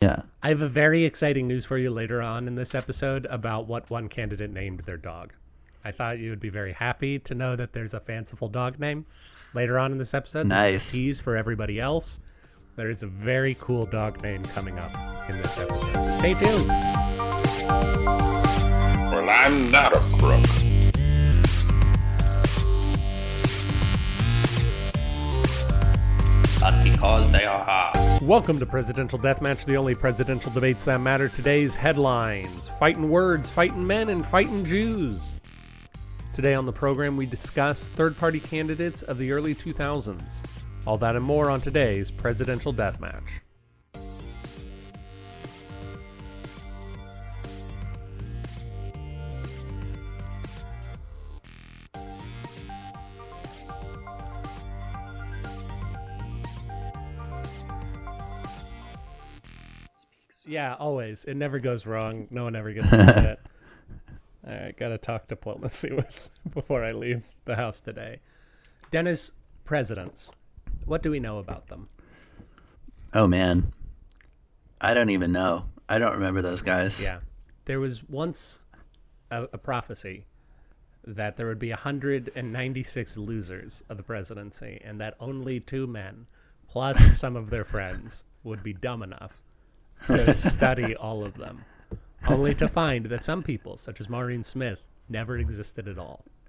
Yeah. I have a very exciting news for you later on in this episode about what one candidate named their dog. I thought you would be very happy to know that there's a fanciful dog name later on in this episode. This is a Nice. tease for everybody else. There is a very cool dog name coming up in this episode. So stay tuned. Well, I'm not a crook. but because they are hard. Welcome to Presidential Deathmatch, the only presidential debates that matter. Today's headlines fighting words, fighting men, and fighting Jews. Today on the program, we discuss third party candidates of the early 2000s. All that and more on today's Presidential Deathmatch. Yeah, always. It never goes wrong. No one ever gets upset. All right, gotta talk diplomacy with before I leave the house today. Dennis, presidents. What do we know about them? Oh man. I don't even know. I don't remember those guys. Yeah, there was once a, a prophecy that there would be 196 losers of the presidency, and that only two men, plus some of their friends, would be dumb enough to study all of them, only to find that some people, such as Maureen Smith, never existed at all.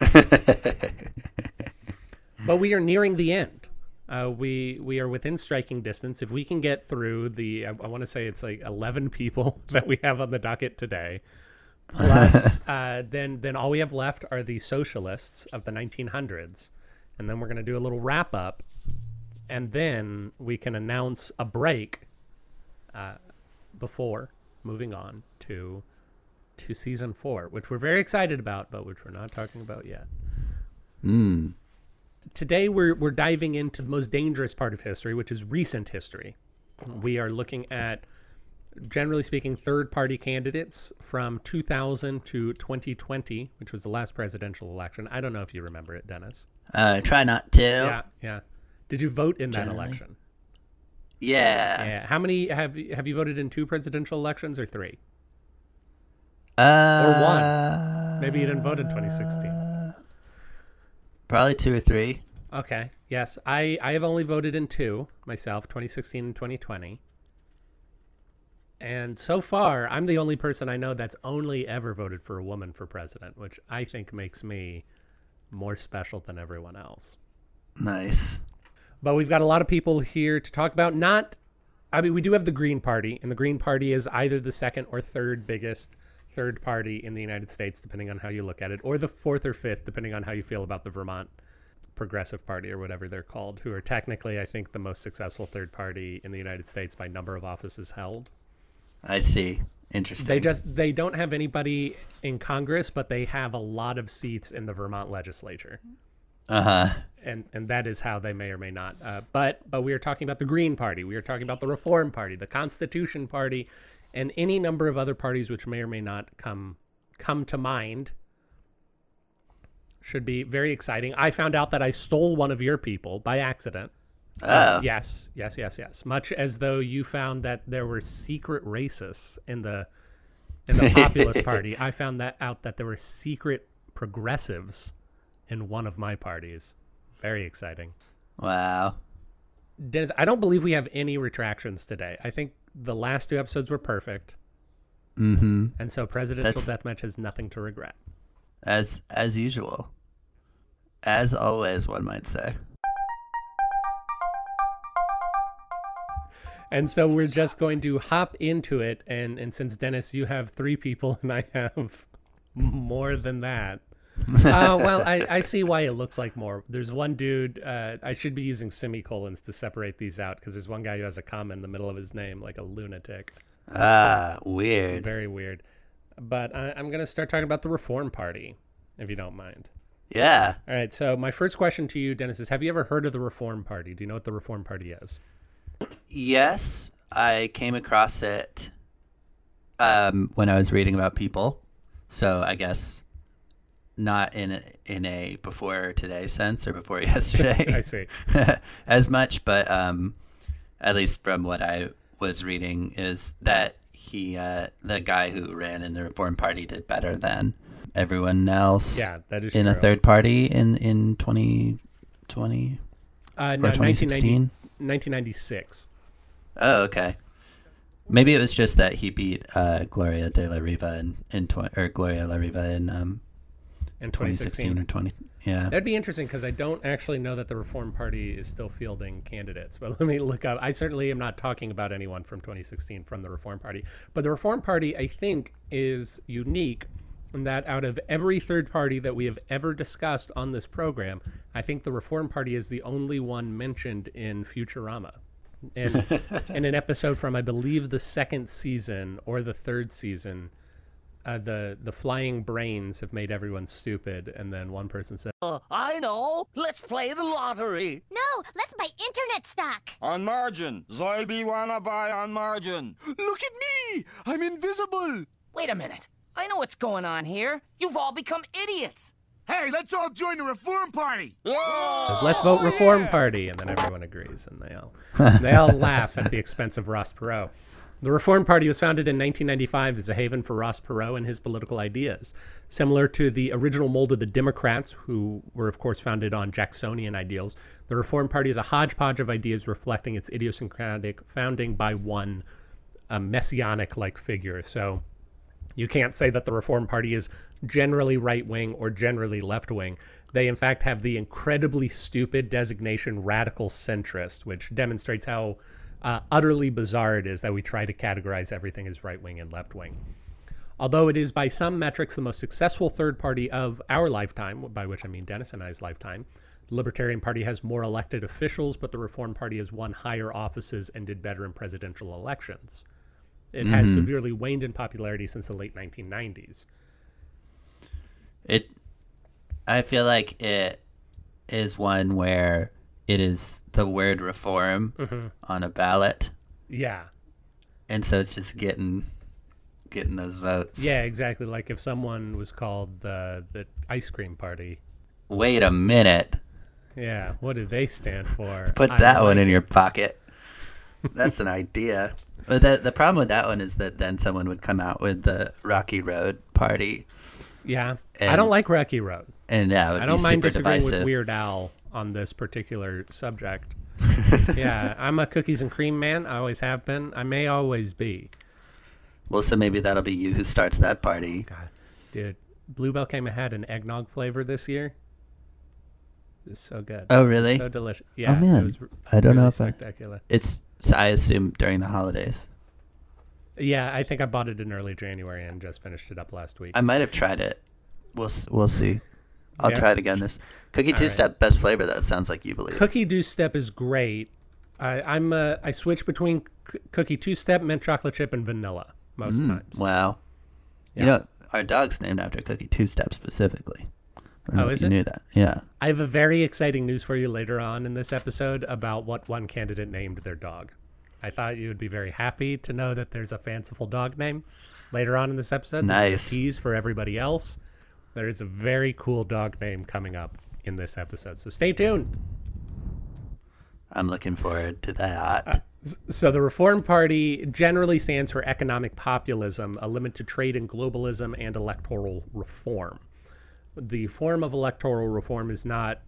but we are nearing the end. Uh, we we are within striking distance. If we can get through the, I, I want to say it's like eleven people that we have on the docket today, plus uh, then then all we have left are the socialists of the 1900s, and then we're going to do a little wrap up, and then we can announce a break uh, before moving on to to season four, which we're very excited about, but which we're not talking about yet Mm. today we're we're diving into the most dangerous part of history, which is recent history. We are looking at generally speaking third party candidates from 2000 to 2020, which was the last presidential election. I don't know if you remember it, Dennis. Uh try not to. Yeah, yeah. Did you vote in that election? Yeah. Yeah. How many have have you voted in two presidential elections or three? Uh, or one. Maybe you didn't vote in 2016. Probably two or three. Okay. Yes, I I have only voted in two myself, 2016 and 2020. And so far, I'm the only person I know that's only ever voted for a woman for president, which I think makes me more special than everyone else. Nice. But we've got a lot of people here to talk about not I mean we do have the Green Party, and the Green Party is either the second or third biggest third party in the United States depending on how you look at it, or the fourth or fifth depending on how you feel about the Vermont Progressive Party or whatever they're called, who are technically I think the most successful third party in the United States by number of offices held. I see. Interesting. They just they don't have anybody in Congress, but they have a lot of seats in the Vermont legislature. Uh-huh. and and that is how they may or may not. Uh, but but we are talking about the Green Party, we are talking about the Reform Party, the Constitution Party, and any number of other parties which may or may not come come to mind. Should be very exciting. I found out that I stole one of your people by accident. Oh. Yes, yes, yes, yes. Much as though you found that there were secret racists in the in the populist party, I found that out that there were secret progressives in one of my parties. Very exciting. Wow. Dennis, I don't believe we have any retractions today. I think the last two episodes were perfect, Mm-hmm. and so presidential That's- deathmatch has nothing to regret. As as usual. As always, one might say. And so we're just going to hop into it. And, and since Dennis, you have three people and I have more than that. uh, well, I, I see why it looks like more. There's one dude, uh, I should be using semicolons to separate these out because there's one guy who has a comma in the middle of his name, like a lunatic. Ah, weird. Very weird. But I, I'm going to start talking about the Reform Party, if you don't mind. Yeah. All right. So, my first question to you, Dennis, is Have you ever heard of the Reform Party? Do you know what the Reform Party is? Yes, I came across it um, when I was reading about people. So I guess not in a, in a before today sense or before yesterday. I see. as much, but um, at least from what I was reading is that he, uh, the guy who ran in the Reform Party, did better than everyone else. Yeah, that is in a third party in in 2020 Uh, or no, 2016. 1996. Oh, okay. Maybe it was just that he beat uh, Gloria de la Riva in, in tw- or Gloria la Riva in um, In 2016 or 20. Yeah. That'd be interesting because I don't actually know that the Reform Party is still fielding candidates. But let me look up. I certainly am not talking about anyone from 2016 from the Reform Party. But the Reform Party, I think, is unique in that out of every third party that we have ever discussed on this program, I think the Reform Party is the only one mentioned in Futurama. And in an episode from, I believe, the second season or the third season, uh, the the flying brains have made everyone stupid, and then one person said. I know. Let's play the lottery. No, let's buy internet stock. On margin. Zoibe wanna buy on margin. Look at me. I'm invisible. Wait a minute. I know what's going on here. You've all become idiots. Hey, let's all join the reform party. says, "Let's vote Reform Party," and then everyone agrees, and they all they all laugh at the expense of Ross Perot. The Reform Party was founded in 1995 as a haven for Ross Perot and his political ideas. Similar to the original mold of the Democrats, who were, of course, founded on Jacksonian ideals, the Reform Party is a hodgepodge of ideas reflecting its idiosyncratic founding by one a messianic like figure. So you can't say that the Reform Party is generally right wing or generally left wing. They, in fact, have the incredibly stupid designation radical centrist, which demonstrates how uh, utterly bizarre it is that we try to categorize everything as right wing and left wing. Although it is by some metrics the most successful third party of our lifetime, by which I mean Dennis and I's lifetime, the Libertarian Party has more elected officials, but the Reform Party has won higher offices and did better in presidential elections. It has severely waned in popularity since the late 1990s. It I feel like it is one where it is the word reform Mm-hmm. on a ballot Yeah. and so it's just getting getting those votes. Yeah, exactly. Like if someone was called the the ice cream party. Wait a minute. Yeah, what do they stand for? Put I that like one in your pocket. That's an idea. But the the problem with that one is that then someone would come out with the Rocky Road party Yeah. I don't like Rocky Road. and would I don't mind disagreeing divisive. with Weird Al on this particular subject. yeah, I'm a cookies and cream man. I always have been. I may always be. Well, so maybe that'll be you who starts that party. God, dude, Blue Bell came and had an eggnog flavor this year. It's so good. Oh, really? So delicious. Oh, yeah. man. It was r- I don't know really if I- spectacular. It's so I assume during the holidays. Yeah, I think I bought it in early January and just finished it up last week. I might have tried it. We'll we'll see. I'll Yeah. try it again. This cookie All two right. step best flavor That Sounds like you believe. Cookie two step is great. I, I'm uh, I switch between Cookie Two Step, mint chocolate chip, and vanilla most times. Mm, Wow. Yeah. You know, our dog's named after Cookie Two Step specifically. I don't know Oh, is you it? knew that. Yeah. I have a very exciting news for you later on in this episode about what one candidate named their dog. I thought you would be very happy to know that there's a fanciful dog name later on in this episode. This is Nice. a tease for everybody else. There is a very cool dog name coming up in this episode, so stay tuned. I'm looking forward to Uh, that. So the Reform Party generally stands for economic populism, a limit to trade and globalism, and electoral reform. The form of electoral reform is not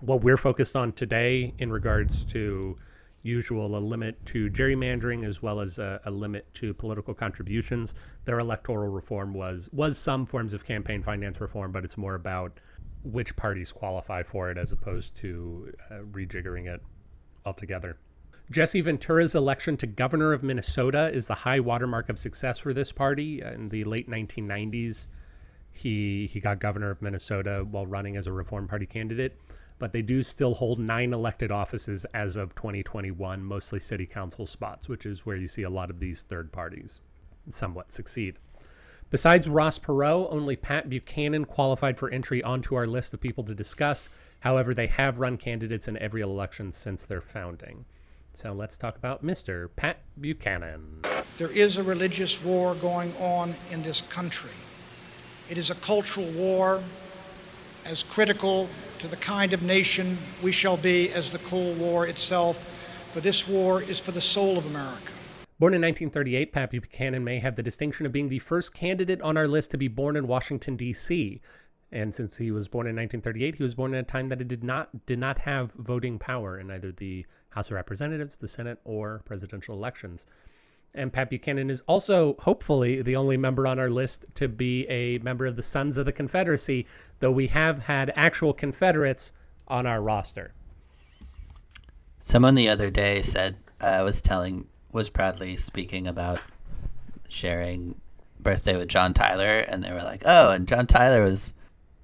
what we're focused on today in regards to usual a limit to gerrymandering as well as a, a limit to political contributions. Their electoral reform was was some forms of campaign finance reform, but it's more about which parties qualify for it as opposed to uh, rejiggering it altogether. Jesse Ventura's election to governor of Minnesota is the high watermark of success for this party. In the late 1990s, he he got governor of Minnesota while running as a Reform Party candidate, but they do still hold nine elected offices as of 2021, mostly city council spots, which is where you see a lot of these third parties somewhat succeed. Besides Ross Perot, only Pat Buchanan qualified for entry onto our list of people to discuss. However, they have run candidates in every election since their founding. So let's talk about Mr. Pat Buchanan. There is a religious war going on in this country. It is a cultural war as critical to the kind of nation we shall be as the Cold War itself. for this war is for the soul of America. Born in 1938, Pappy Buchanan may have the distinction of being the first candidate on our list to be born in Washington, D.C. And since he was born in 1938, he was born at a time that it did not did not have voting power in either the House of Representatives, the Senate, or presidential elections. And Pat Buchanan is also, hopefully, the only member on our list to be a member of the Sons of the Confederacy, though we have had actual Confederates on our roster. Someone the other day said uh, was telling was proudly speaking about sharing birthday with John Tyler, and they were like, "Oh, and John Tyler was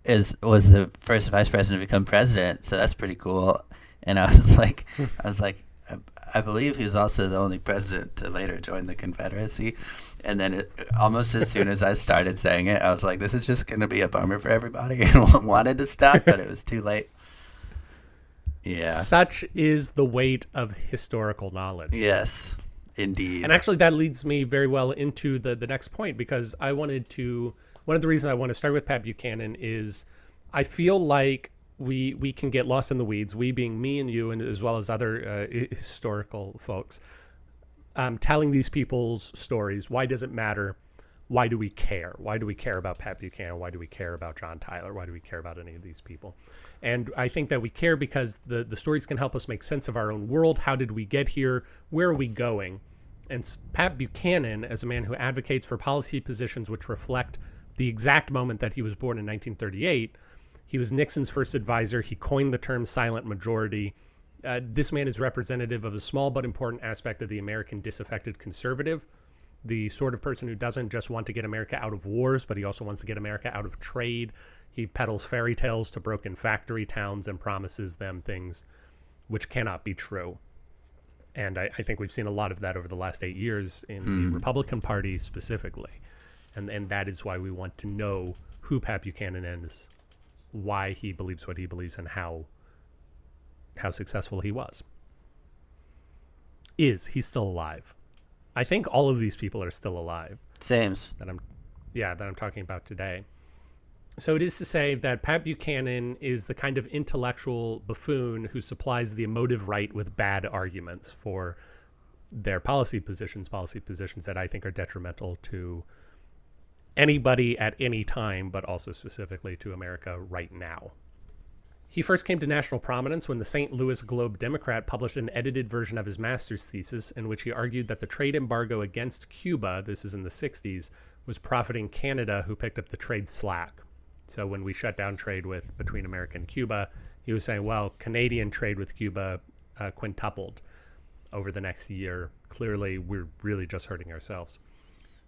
is was the first vice president to become president, so that's pretty cool." And I was like, I was like, I, believe he was also the only president to later join the Confederacy. And then it, almost as soon as I started saying it, I was like, this is just going to be a bummer for everybody, and wanted to stop, but it was too late. Yeah. Such is the weight of historical knowledge. Yes, indeed. And actually, that leads me very well into the the next point because I wanted to. One of the reasons I want to start with Pat Buchanan is I feel like we we can get lost in the weeds. We being me and you, and as well as other uh, historical folks, um, telling these people's stories. Why does it matter? Why do we care? Why do we care about Pat Buchanan? Why do we care about John Tyler? Why do we care about any of these people? And I think that we care because the the stories can help us make sense of our own world. How did we get here? Where are we going? And Pat Buchanan, as a man who advocates for policy positions which reflect the exact moment that he was born in 1938, he was Nixon's first advisor. He coined the term silent majority. Uh, this man is representative of a small but important aspect of the American disaffected conservative, the sort of person who doesn't just want to get America out of wars, but he also wants to get America out of trade. He peddles fairy tales to broken factory towns and promises them things which cannot be true. And I, I think we've seen a lot of that over the last eight years in the Hmm. Republican Party specifically. And, and that is why we want to know who Pat Buchanan is, why he believes what he believes, and how how successful he was. Is he still alive? I think all of these people are still alive Same. that I'm yeah, that I'm talking about today. So it is to say that Pat Buchanan is the kind of intellectual buffoon who supplies the emotive right with bad arguments for their policy positions, policy positions that I think are detrimental to anybody at any time, but also specifically to America right now. He first came to national prominence when the St. Louis Globe Democrat published an edited version of his master's thesis in which he argued that the trade embargo against Cuba, this is in the 60s, was profiting Canada, who picked up the trade slack. So when we shut down trade with between America and Cuba, he was saying, well, Canadian trade with Cuba uh, quintupled over the next year. Clearly, we're really just hurting ourselves.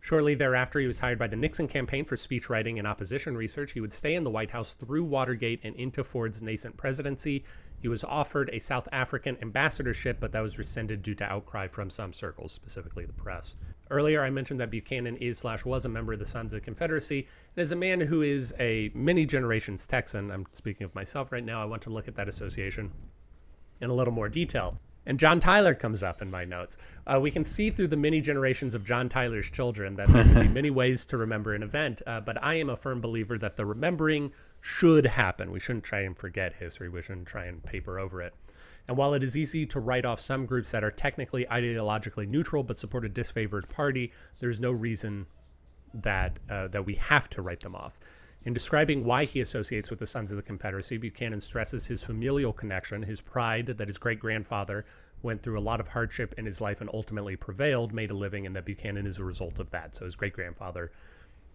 Shortly thereafter, he was hired by the Nixon campaign for speechwriting and opposition research. He would stay in the White House through Watergate and into Ford's nascent presidency. He was offered a South African ambassadorship, but that was rescinded due to outcry from some circles, specifically the press. Earlier, I mentioned that Buchanan is slash was a member of the Sons of Confederacy, and as a man who is a many generations Texan, I'm speaking of myself right now, I want to look at that association in a little more detail. And John Tyler comes up in my notes. Uh, we can see through the many generations of John Tyler's children that there can be many ways to remember an event. Uh, but I am a firm believer that the remembering should happen. We shouldn't try and forget history. We shouldn't try and paper over it. And while it is easy to write off some groups that are technically ideologically neutral but support a disfavored party, there's no reason that uh, that we have to write them off. In describing why he associates with the Sons of the Confederacy, Buchanan stresses his familial connection, his pride that his great grandfather went through a lot of hardship in his life and ultimately prevailed, made a living, and that Buchanan is a result of that. So his great grandfather,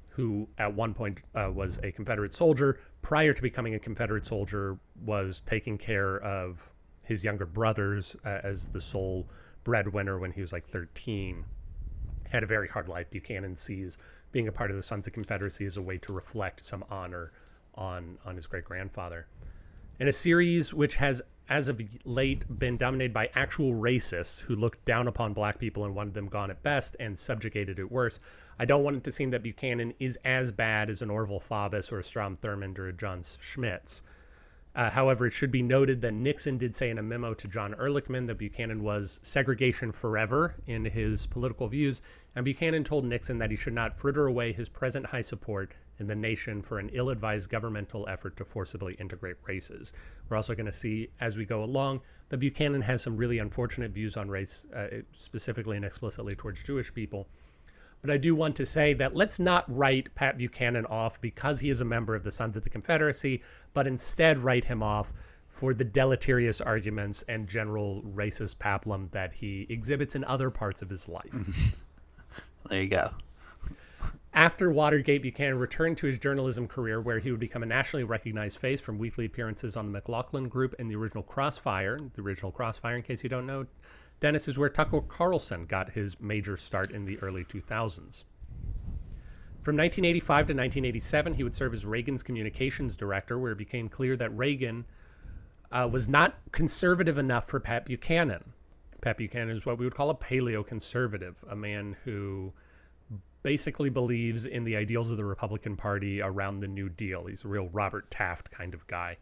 who at one point uh, was a Confederate soldier, prior to becoming a Confederate soldier, was taking care of his younger brothers uh, as the sole breadwinner when he was like 13 had a very hard life. Buchanan sees being a part of the Sons of Confederacy as a way to reflect some honor on on his great grandfather. In a series which has, as of late, been dominated by actual racists who looked down upon black people and wanted them gone at best and subjugated at worst, I don't want it to seem that Buchanan is as bad as an Orval Faubus or a Strom Thurmond or a John Schmitz. Uh, however, it should be noted that Nixon did say in a memo to John Ehrlichman that Buchanan was segregation forever in his political views, and Buchanan told Nixon that he should not fritter away his present high support in the nation for an ill advised governmental effort to forcibly integrate races. We're also going to see as we go along that Buchanan has some really unfortunate views on race, uh, specifically and explicitly towards Jewish people. But I do want to say that let's not write Pat Buchanan off because he is a member of the Sons of the Confederacy, but instead write him off for the deleterious arguments and general racist paplum that he exhibits in other parts of his life. there you go. After Watergate, Buchanan returned to his journalism career, where he would become a nationally recognized face from weekly appearances on the McLaughlin Group and the original Crossfire. The original Crossfire, in case you don't know, Dennis is where Tucker Carlson got his major start in the early 2000s. From 1985 to 1987, he would serve as Reagan's communications director, where it became clear that Reagan uh, was not conservative enough for Pat Buchanan. Pat Buchanan is what we would call a paleoconservative, a man who basically believes in the ideals of the Republican Party around the New Deal. He's a real Robert Taft kind of guy.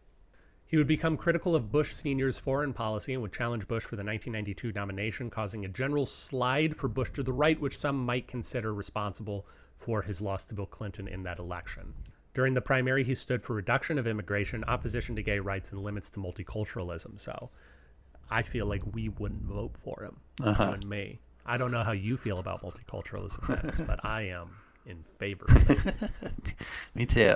He would become critical of Bush Sr.'s foreign policy and would challenge Bush for the 1992 nomination, causing a general slide for Bush to the right, which some might consider responsible for his loss to Bill Clinton in that election. During the primary, he stood for reduction of immigration, opposition to gay rights, and limits to multiculturalism. So I feel like we wouldn't vote for him, uh -huh. and me. I don't know how you feel about multiculturalism, Dennis, but I am in favor of it. me too.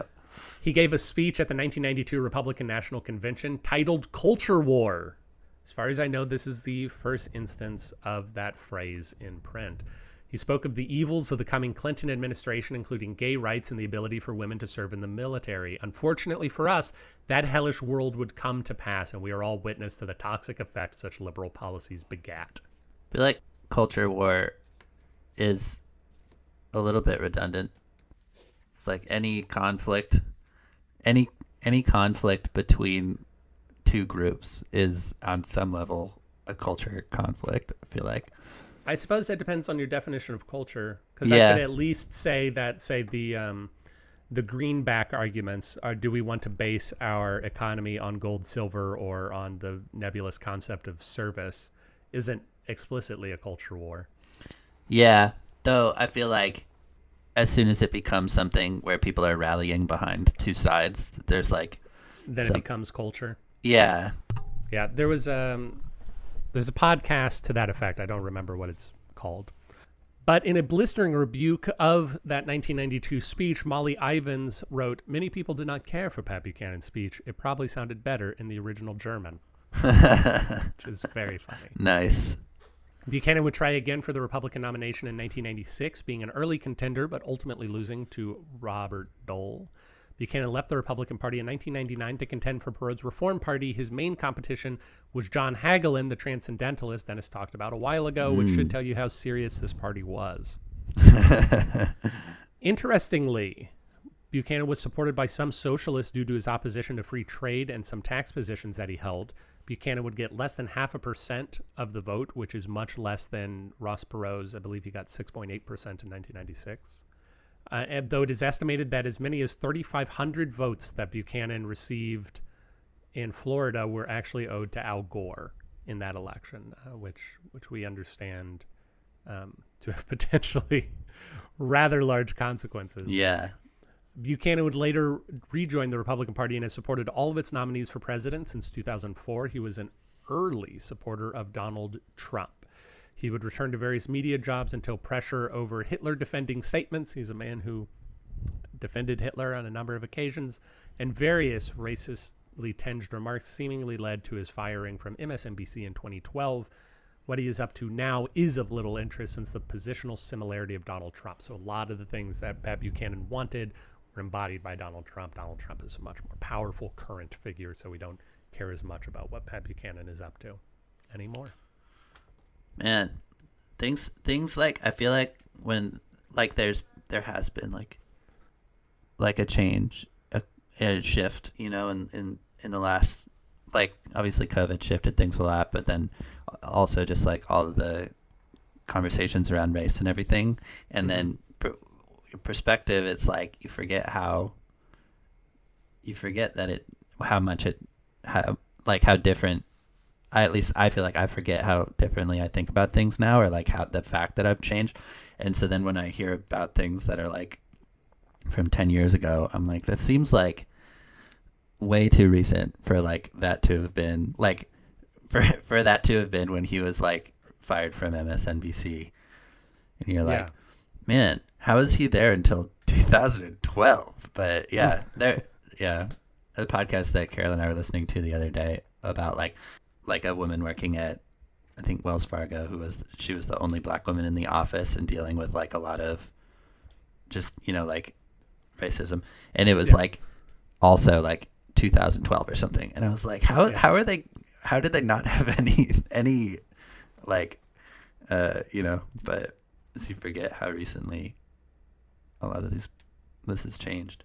He gave a speech at the 1992 Republican National Convention titled Culture War. As far as I know, this is the first instance of that phrase in print. He spoke of the evils of the coming Clinton administration, including gay rights and the ability for women to serve in the military. Unfortunately for us, that hellish world would come to pass, and we are all witness to the toxic effect such liberal policies begat. I feel like culture war is a little bit redundant. Like any conflict, any any conflict between two groups is on some level a culture conflict. I feel like. I suppose that depends on your definition of culture, because yeah. I could at least say that, say the um, the greenback arguments are: do we want to base our economy on gold, silver, or on the nebulous concept of service? Isn't explicitly a culture war. Yeah, though I feel like as soon as it becomes something where people are rallying behind two sides, there's like then some... it becomes culture. Yeah, yeah. There was um, there's a podcast to that effect. I don't remember what it's called. But in a blistering rebuke of that 1992 speech, Molly Ivins wrote, Many people did not care for Pat Buchanan's speech. It probably sounded better in the original German. which is very funny. Nice. Buchanan would try again for the Republican nomination in 1996, being an early contender but ultimately losing to Robert Dole. Buchanan left the Republican Party in 1999 to contend for Perot's Reform Party. His main competition was John Hagelin, the transcendentalist Dennis talked about a while ago, mm. which should hmm. tell you how serious this party was. Interestingly, Buchanan was supported by some socialists due to his opposition to free trade and some tax positions that he held. Buchanan would get less than half a percent of the vote, which is much less than Ross Perot's. I believe he got 6.8% in 1996. Uh, though it is estimated that as many as 3,500 votes that Buchanan received in Florida were actually owed to Al Gore in that election, uh, which which we understand um, to have potentially rather large consequences. Yeah, Buchanan would later rejoin the Republican Party and has supported all of its nominees for president since 2004. He was an early supporter of Donald Trump. He would return to various media jobs until pressure over Hitler defending statements. He's a man who defended Hitler on a number of occasions, and various racistly tinged remarks seemingly led to his firing from MSNBC in 2012. What he is up to now is of little interest since the positional similarity of Donald Trump. So, a lot of the things that Pat Buchanan wanted embodied by Donald Trump. Donald Trump is a much more powerful current figure, so we don't care as much about what Pat Buchanan is up to anymore. Man, things things like I feel like when like there's there has been like like a change, a, a shift, you know, in, in in the last like obviously COVID shifted things a lot, but then also just like all of the conversations around race and everything, and mm-hmm. then perspective, it's like you forget how you forget that it how much it how like how different I at least I feel like I forget how differently I think about things now or like how the fact that I've changed. And so then when I hear about things that are like from 10 years ago, I'm like that seems like way too recent for like that to have been like for for that to have been when he was like fired from MSNBC. And you're like, Yeah. man, how is he there until 2012? But yeah, there, yeah, a podcast that Carol and I were listening to the other day about like like a woman working at I think Wells Fargo who was she was the only black woman in the office and dealing with like a lot of just you know like racism. And it was like also like 2012 or something. And I was like how how are they how did they not have any any like uh you know but you forget how recently a lot of these this has changed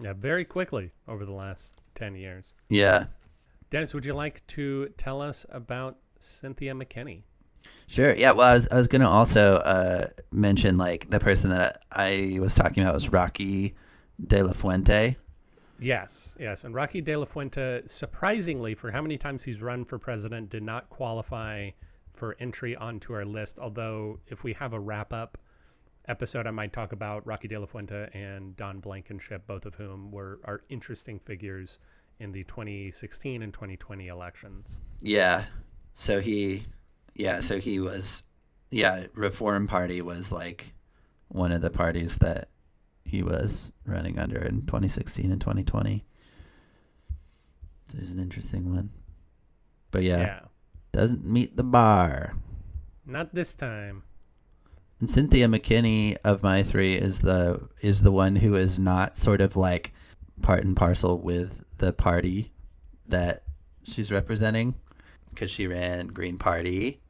Yeah, very quickly over the last 10 years. yeah Dennis, would you like to tell us about Cynthia McKinney? Sure. Yeah. Well, I was, I was going to also uh, mention like the person that I was talking about was Rocky De La Fuente. Yes, yes. And Rocky De La Fuente, surprisingly, for how many times he's run for president, did not qualify for entry onto our list. Although, if we have a wrap up episode, I might talk about Rocky De La Fuente and Don Blankenship, both of whom were are interesting figures in the 2016 and 2020 elections. Yeah. So he, yeah. So he was, yeah. Reform Party was like one of the parties that he was running under in 2016 and 2020. This is an interesting one. But yeah, yeah. doesn't meet the bar. Not this time. And Cynthia McKinney of my three is the is the one who is not sort of like part and parcel with the party that she's representing because she ran Green Party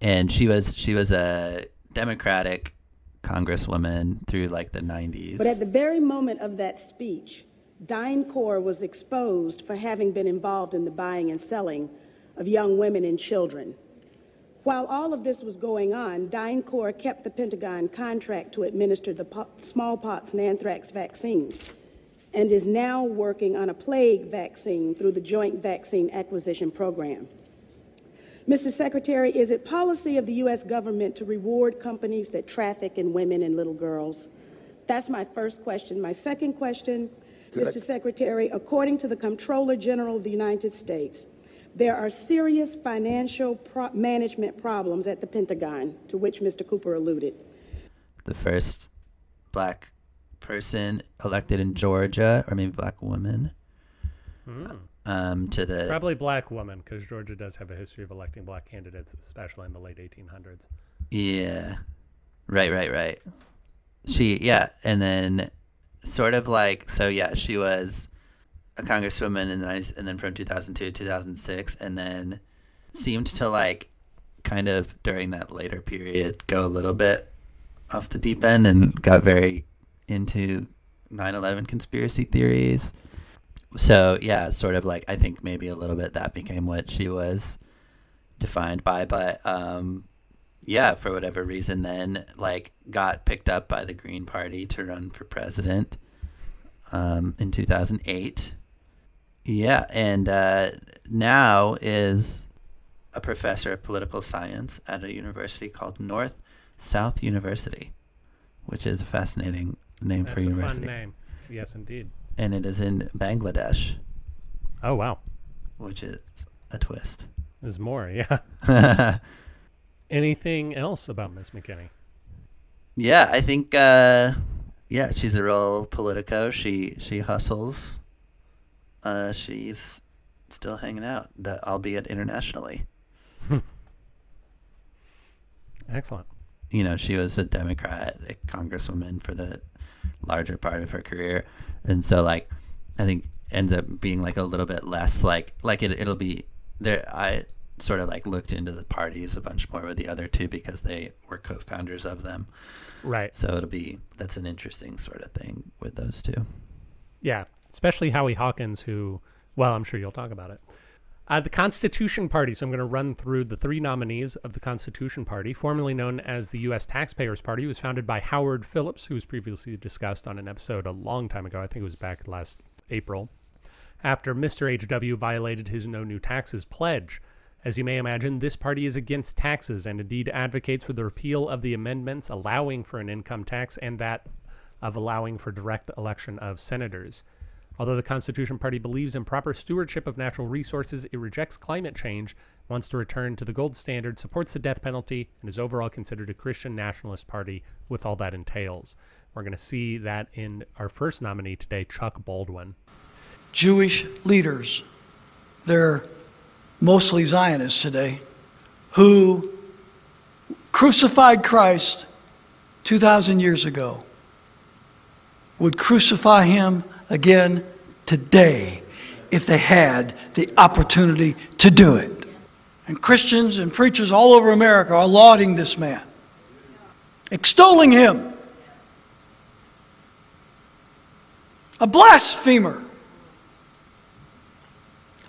and she was she was a Democratic congresswoman through like the 90s. But at the very moment of that speech, DynCorp was exposed for having been involved in the buying and selling of young women and children. While all of this was going on, DynCorp kept the Pentagon contract to administer the po- smallpox and anthrax vaccines and is now working on a plague vaccine through the Joint Vaccine Acquisition Program. Mr. Secretary, is it policy of the U.S. government to reward companies that traffic in women and little girls? That's my first question. My second question, Mr. Secretary, according to the Comptroller General of the United States, there are serious financial pro- management problems at the Pentagon, to which Mr. Cooper alluded. the first black person elected in Georgia or maybe black woman um to the Probably black woman, because Georgia does have a history of electing black candidates, especially in the late 1800s. Yeah. Right, right, right. She, yeah. And then sort of like, so yeah, she was a congresswoman in the 90s, and then from 2002 to 2006, and then seemed to like kind of during that later period go a little bit off the deep end and got very into 9 11 conspiracy theories. So, yeah, sort of like, I think maybe a little bit that became what she was defined by. But, um, yeah, for whatever reason, then like got picked up by the Green Party to run for president um, in 2008. Yeah, and uh, now is a professor of political science at a university called North South University, which is a fascinating name That's for a university. fun name. Yes, indeed. And it is in Bangladesh, Oh, wow. which is a twist. There's more, yeah. Anything else about Miss McKinney? Yeah, I think uh yeah, she's a real politico. She she hustles. Uh she's still hanging out, that albeit internationally. Excellent. You know, she was a Democratic congresswoman for the larger part of her career. And so like I think ends up being like a little bit less like like it it'll be there I sort of like looked into the parties a bunch more with the other two because they were co-founders of them. Right. So it'll be that's an interesting sort of thing with those two. Yeah. Especially Howie Hawkins, who, well, I'm sure you'll talk about it. Uh, the Constitution Party. So I'm going to run through the three nominees of the Constitution Party, formerly known as the U.S. Taxpayers Party. Was founded by Howard Phillips, who was previously discussed on an episode a long time ago. I think it was back last April. after Mr. HW violated his no new taxes pledge. As you may imagine, this party is against taxes and indeed advocates for the repeal of the amendments allowing for an income tax and that of allowing for direct election of senators. Although the Constitution Party believes in proper stewardship of natural resources, it rejects climate change, wants to return to the gold standard, supports the death penalty, and is overall considered a Christian nationalist party with all that entails. We're going to see that in our first nominee today, Chuck Baldwin. Jewish leaders, they're mostly Zionists today, who crucified Christ 2,000 years ago, would crucify him again today if they had the opportunity to do it. And Christians and preachers all over America are lauding this man, extolling him. A blasphemer,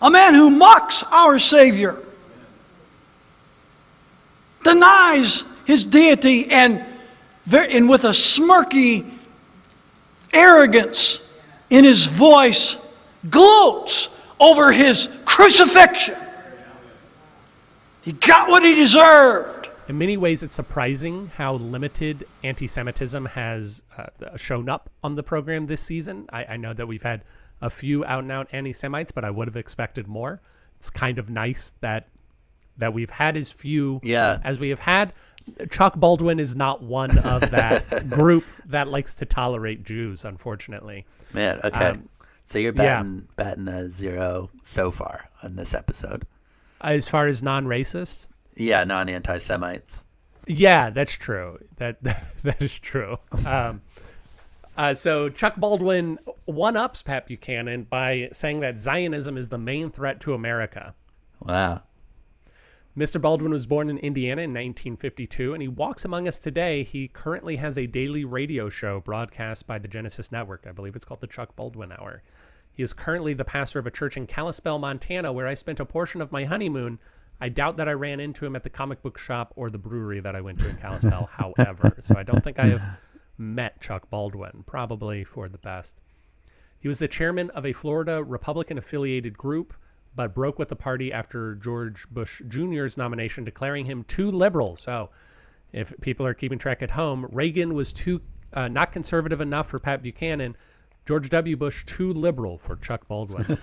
a man who mocks our Savior, denies his deity, and, and with a smirky arrogance in his voice gloats over his crucifixion. He got what he deserved. In many ways, it's surprising how limited anti Semitism has uh, shown up on the program this season. I, I know that we've had a few out and out anti Semites, but I would have expected more. It's kind of nice that that we've had as few Yeah. as we have had. Chuck Baldwin is not one of that group that likes to tolerate Jews, unfortunately. Man, okay. Um, so you're yeah. batting batting a zero so far on this episode. As far as non-racist, Yeah, non anti Semites. Yeah, that's true. That that is true. Um, uh, so Chuck Baldwin one ups Pat Buchanan by saying that Zionism is the main threat to America. Wow. Mr. Baldwin was born in Indiana in 1952, and he walks among us today. He currently has a daily radio show broadcast by the Genesis Network. I believe it's called the Chuck Baldwin Hour. He is currently the pastor of a church in Kalispell, Montana, where I spent a portion of my honeymoon. I doubt that I ran into him at the comic book shop or the brewery that I went to in Kalispell, however. So I don't think I have met Chuck Baldwin, probably for the best. He was the chairman of a Florida Republican affiliated group, but broke with the party after George Bush Jr.'s nomination, declaring him too liberal. So, if people are keeping track at home, Reagan was too uh, not conservative enough for Pat Buchanan. George W. Bush too liberal for Chuck Baldwin.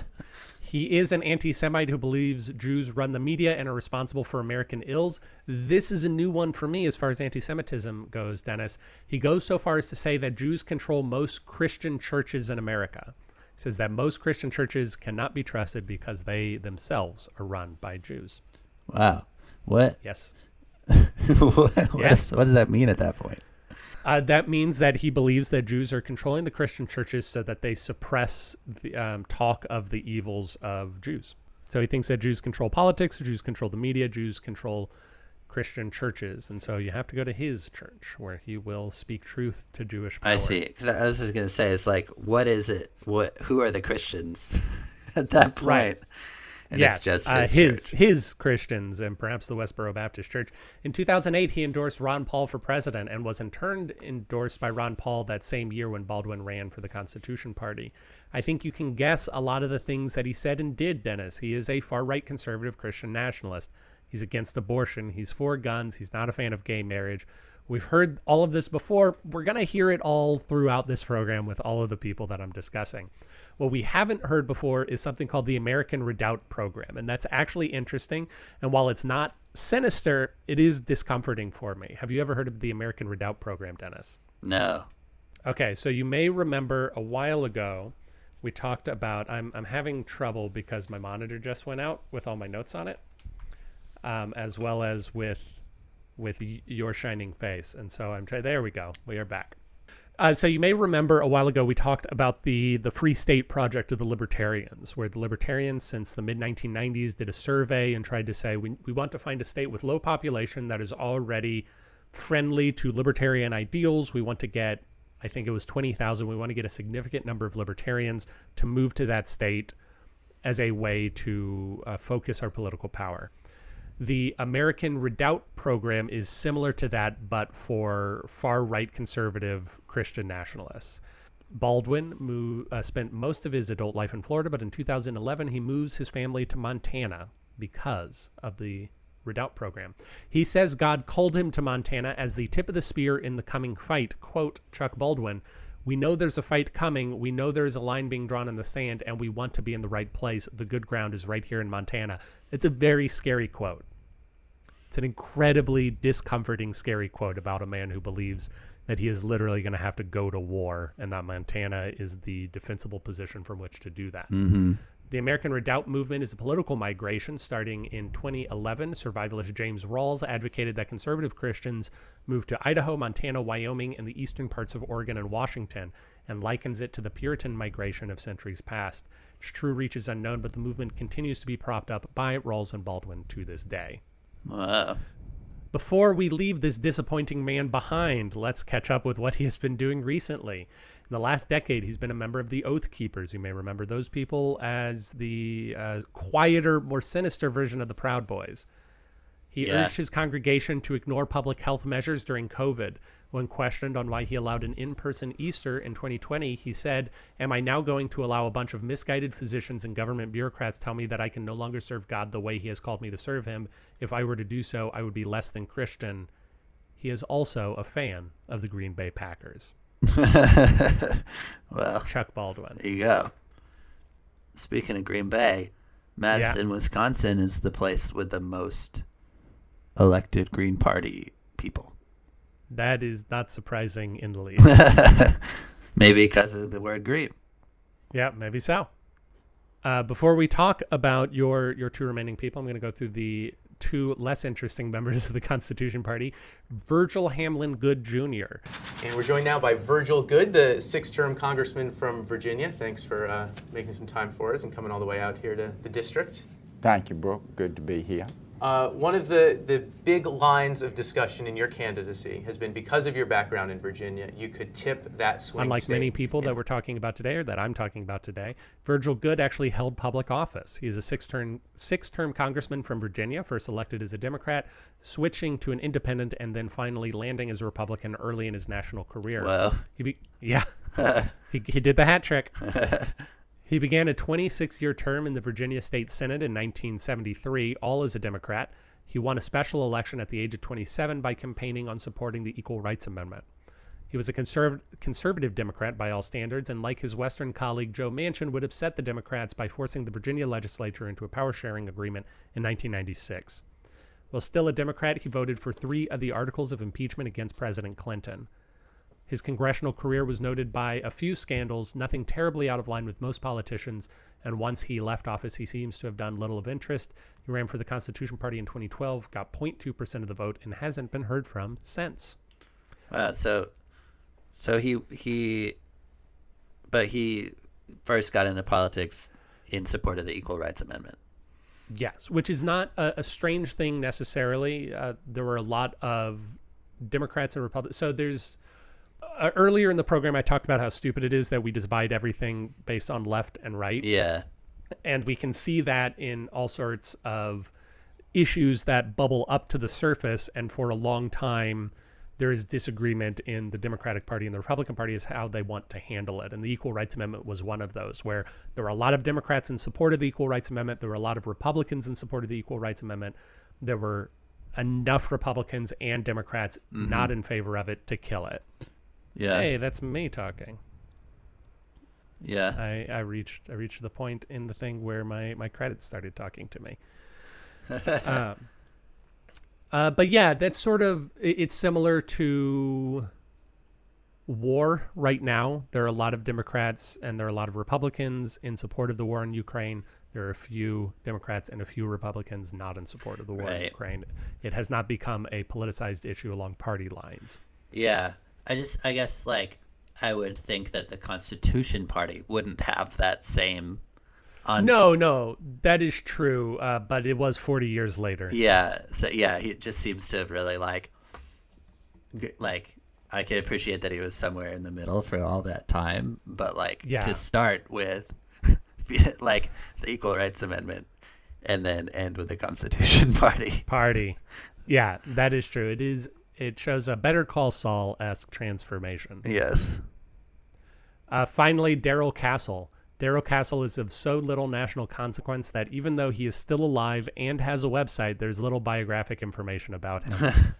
he is an anti-Semite who believes Jews run the media and are responsible for American ills. This is a new one for me as far as anti-Semitism goes, Dennis. He goes so far as to say that Jews control most Christian churches in America says that most Christian churches cannot be trusted because they themselves are run by Jews. Wow. What? Yes. what, Yes. is- what does that mean at that point? Uh, that means that he believes that Jews are controlling the Christian churches so that they suppress the um, talk of the evils of Jews. So he thinks that Jews control politics, Jews control the media, Jews control Christian churches, and so you have to go to his church where he will speak truth to Jewish power. I see. 'Cause I was just gonna say, it's like, what is it? What? Who are the Christians at that point? Right. And yes, it's just uh, his, his his Christians and perhaps the Westboro Baptist Church. In 2008, he endorsed Ron Paul for president and was in turn endorsed by Ron Paul that same year when Baldwin ran for the Constitution Party. I think you can guess a lot of the things that he said and did, Dennis. He is a far right conservative Christian nationalist. He's against abortion. He's for guns. He's not a fan of gay marriage. We've heard all of this before. We're going to hear it all throughout this program with all of the people that I'm discussing. What we haven't heard before is something called the American Redoubt Program, and that's actually interesting. And while it's not sinister, it is discomforting for me. Have you ever heard of the American Redoubt Program, Dennis? No. Okay, so you may remember a while ago we talked about I'm I'm having trouble because my monitor just went out with all my notes on it, um, as well as with with your shining face, and so I'm trying. There we go. We are back. Uh, so you may remember a while ago we talked about the the Free State Project of the Libertarians, where the Libertarians since the mid 1990s did a survey and tried to say we we want to find a state with low population that is already friendly to libertarian ideals. We want to get I think it was 20,000. We want to get a significant number of libertarians to move to that state as a way to uh, focus our political power. The American Redoubt program is similar to that, but for far right conservative Christian nationalists. Baldwin uh, spent most of his adult life in Florida, but in 2011 he moves his family to Montana because of the Redoubt program. He says God called him to Montana as the tip of the spear in the coming fight. Quote Chuck Baldwin, We know there's a fight coming. We know there's a line being drawn in the sand, and we want to be in the right place. The good ground is right here in Montana. It's a very scary quote. It's an incredibly discomforting, scary quote about a man who believes that he is literally going to have to go to war and that Montana is the defensible position from which to do that. Mm-hmm. The American Redoubt movement is a political migration starting in 2011. Survivalist James Rawles advocated that conservative Christians move to Idaho, Montana, Wyoming, and the eastern parts of Oregon and Washington, and likens it to the Puritan migration of centuries past. Its true reach is unknown, but the movement continues to be propped up by Rawles and Baldwin to this day. Wow. Before we leave this disappointing man behind, let's catch up with what he has been doing recently. In the last decade, he's been a member of the Oath Keepers. You may remember those people as the uh, quieter, more sinister version of the Proud Boys. He Yeah. urged his congregation to ignore public health measures during COVID. When questioned on why he allowed an in person Easter in 2020, he said, Am I now going to allow a bunch of misguided physicians and government bureaucrats tell me that I can no longer serve God the way he has called me to serve him? If I were to do so, I would be less than Christian. He is also a fan of the Green Bay Packers. well, Chuck Baldwin. There you go. Speaking of Green Bay, Madison, Wisconsin is the place with the most elected Green Party people. That is not surprising in the least. Maybe because of the word green. Yeah, maybe so. Uh, before we talk about your your two remaining people, I'm going to go through the two less interesting members of the Constitution Party. Virgil Hamlin Goode Jr. And we're joined now by Virgil Goode, the six-term congressman from Virginia. Thanks for uh, making some time for us and coming all the way out here to the district. Thank you, Brooke. Good to be here. Uh, one of the, the big lines of discussion in your candidacy has been because of your background in Virginia, you could tip that swing Unlike state. many people that we're talking about today, or that I'm talking about today, Virgil Goode actually held public office. He is a six-term six-term congressman from Virginia, first elected as a Democrat, switching to an independent, and then finally landing as a Republican early in his national career. Wow. He be, yeah, he, he did the hat trick. He began a 26 year term in the Virginia State Senate in 1973, all as a Democrat. He won a special election at the age of 27 by campaigning on supporting the Equal Rights Amendment. He was a conserv conservative Democrat by all standards, and like his Western colleague Joe Manchin, would upset the Democrats by forcing the Virginia legislature into a power sharing agreement in 1996. While still a Democrat, he voted for three of the articles of impeachment against President Clinton. His congressional career was noted by a few scandals, nothing terribly out of line with most politicians, and once he left office, he seems to have done little of interest. He ran for the Constitution Party in 2012, got 0.2% of the vote, and hasn't been heard from since. Wow. So, so he he, but he first got into politics in support of the Equal Rights Amendment. Yes, which is not a, a strange thing necessarily. Uh, there were a lot of Democrats and Republicans. So there's uh, earlier in the program, I talked about how stupid it is that we divide everything based on left and right. Yeah. And we can see that in all sorts of issues that bubble up to the surface. And for a long time, there is disagreement in the Democratic Party and the Republican Party is how they want to handle it. And the Equal Rights Amendment was one of those where there were a lot of Democrats in support of the Equal Rights Amendment. There were a lot of Republicans in support of the Equal Rights Amendment. There were enough Republicans and Democrats Mhm. not in favor of it to kill it. Yeah. Hey, that's me talking. Yeah. I, I reached I reached the point in the thing where my, my credits started talking to me. um, uh, but yeah, that's sort of it- it's similar to war right now. There are a lot of Democrats and there are a lot of Republicans in support of the war in Ukraine. There are a few Democrats and a few Republicans not in support of the war in Ukraine. It has not become a politicized issue along party lines. Yeah. I just I guess like I would think that the Constitution Party wouldn't have that same on no, no, that is true. Uh, but it was 40 years later. Yeah. So yeah, he just seems to have really like like I can appreciate that he was somewhere in the middle for all that time, but like Yeah. to start with like the Equal Rights Amendment and then end with the Constitution Party. Party. Yeah, that is true. It is. It shows a Better Call Saul esque transformation. Yes. Uh, finally, Darrell Castle. Darrell Castle is of so little national consequence that even though he is still alive and has a website, there's little biographic information about him.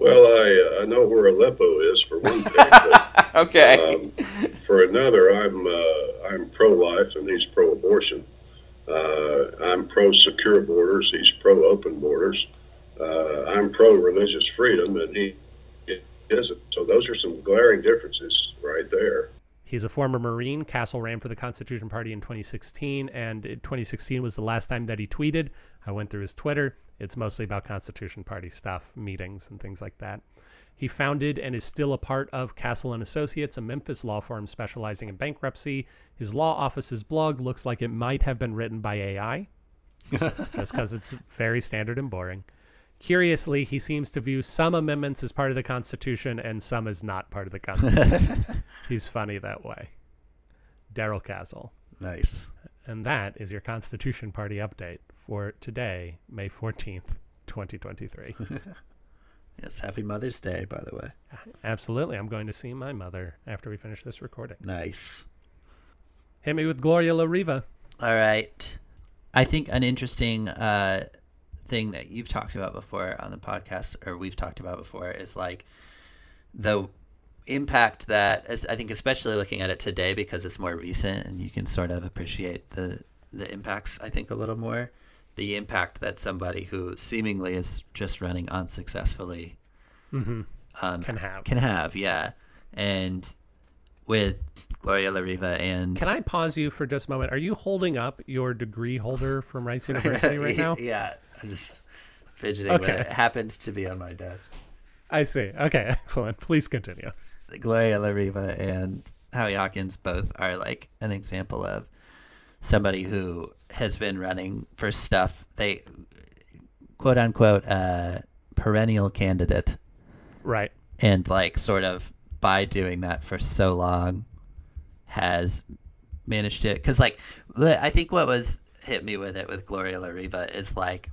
Well, I uh, I know where Aleppo is for one thing. But, okay. Um, for another, I'm uh, I'm pro-life and he's pro-abortion. Uh, I'm pro-secure borders. He's pro-open borders. Uh, I'm pro-religious freedom, and he isn't. So those are some glaring differences right there. He's a former Marine. Castle ran for the Constitution Party in 2016, and 2016 was the last time that he tweeted. I went through his Twitter. It's mostly about Constitution Party stuff, meetings, and things like that. He founded and is still a part of Castle and Associates, a Memphis law firm specializing in bankruptcy. His law office's blog looks like it might have been written by AI, just because it's very standard and boring. Curiously, he seems to view some amendments as part of the Constitution and some as not part of the Constitution. He's funny that way. Darrell Castle. Nice. And that is your Constitution Party update for today, May 14th, 2023. yes, happy Mother's Day, by the way. Absolutely. I'm going to see my mother after we finish this recording. Nice. Hit me with Gloria La Riva. All right. I think an interesting uh, thing that you've talked about before on the podcast, or we've talked about before, is like the impact that as I think especially looking at it today because it's more recent and you can sort of appreciate the the impacts I think a little more the impact that somebody who seemingly is just running unsuccessfully mm-hmm. um, can have can have yeah and with Gloria La Riva and can I pause you for just a moment? Are you holding up your degree holder from Rice University right now? Yeah I'm just fidgeting okay. it happened to be on my desk. I see. Okay excellent. Please continue. Gloria La Riva and Howie Hawkins both are like an example of somebody who has been running for stuff. They quote unquote uh, perennial candidate. Right. And like sort of by doing that for so long has managed to because like i think what was hit me with it with gloria la riva is like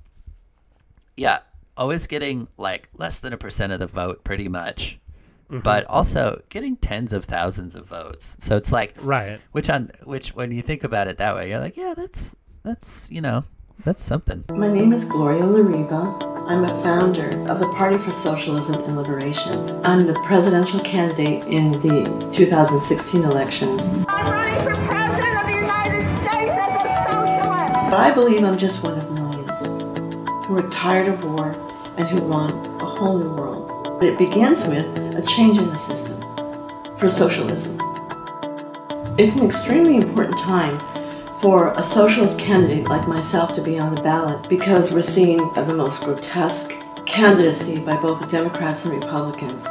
yeah always getting like less than a percent of the vote pretty much Mm-hmm. but also getting tens of thousands of votes. So it's like right, which on which when you think about it that way, you're like, yeah, that's that's you know that's something. My name is Gloria La Riva. I'm a founder of the Party for Socialism and Liberation. I'm the presidential candidate in the 2016 elections. I'm running for president of the United States as a socialist. But I believe I'm just one of millions who are tired of war and who want a whole new world. It begins with a change in the system for socialism. It's an extremely important time for a socialist candidate like myself to be on the ballot because we're seeing the most grotesque candidacy by both Democrats and Republicans.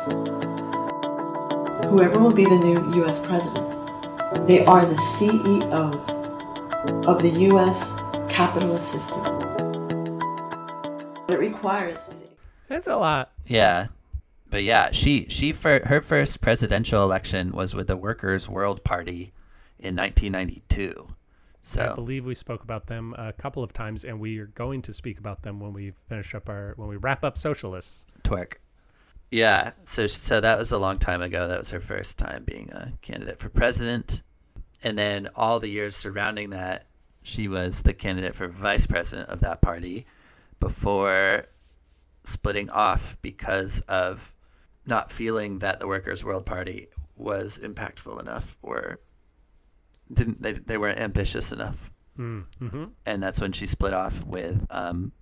Whoever will be the new US president, they are the CEOs of the US capitalist system. It requires That's a lot. Yeah but yeah, she she for her first presidential election was with the Workers' World Party in 1992. So I believe we spoke about them a couple of times, and we are going to speak about them when we finish up our when we wrap up Socialists. Twerk. Yeah, so so that was a long time ago. That was her first time being a candidate for president, and then all the years surrounding that, she was the candidate for vice president of that party before splitting off because of not feeling that the Workers' World Party was impactful enough or didn't they they weren't ambitious enough. Mm-hmm. And that's when she split off with um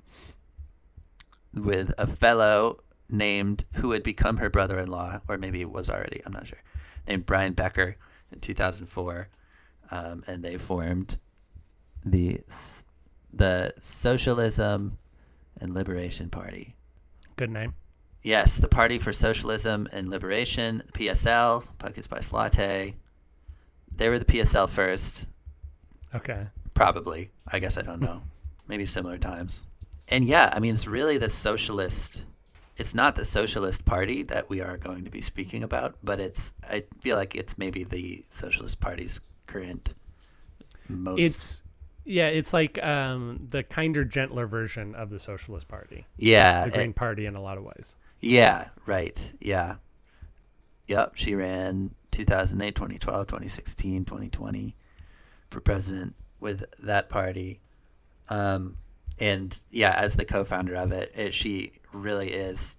with a fellow named who would become her brother-in-law or maybe it was already, I'm not sure. Named Brian Becker in 2004. Um, and they formed the the Socialism and Liberation Party. Good name. Yes, the Party for Socialism and Liberation, PSL, Pumpkin Spice Latte. They were the PSL first. Okay. Probably. I guess I don't know. Maybe similar times. And yeah, I mean, it's really the socialist. It's not the Socialist Party that we are going to be speaking about, but it's. I feel like it's maybe the Socialist Party's current most. It's yeah, it's like um, the kinder, gentler version of the Socialist Party. Yeah, the Green it, Party in a lot of ways. Yeah, right. Yeah. Yep, she ran 2008, 2012, 2016, 2020 for president with that party. Um, and yeah, as the co-founder of it, it, she really is,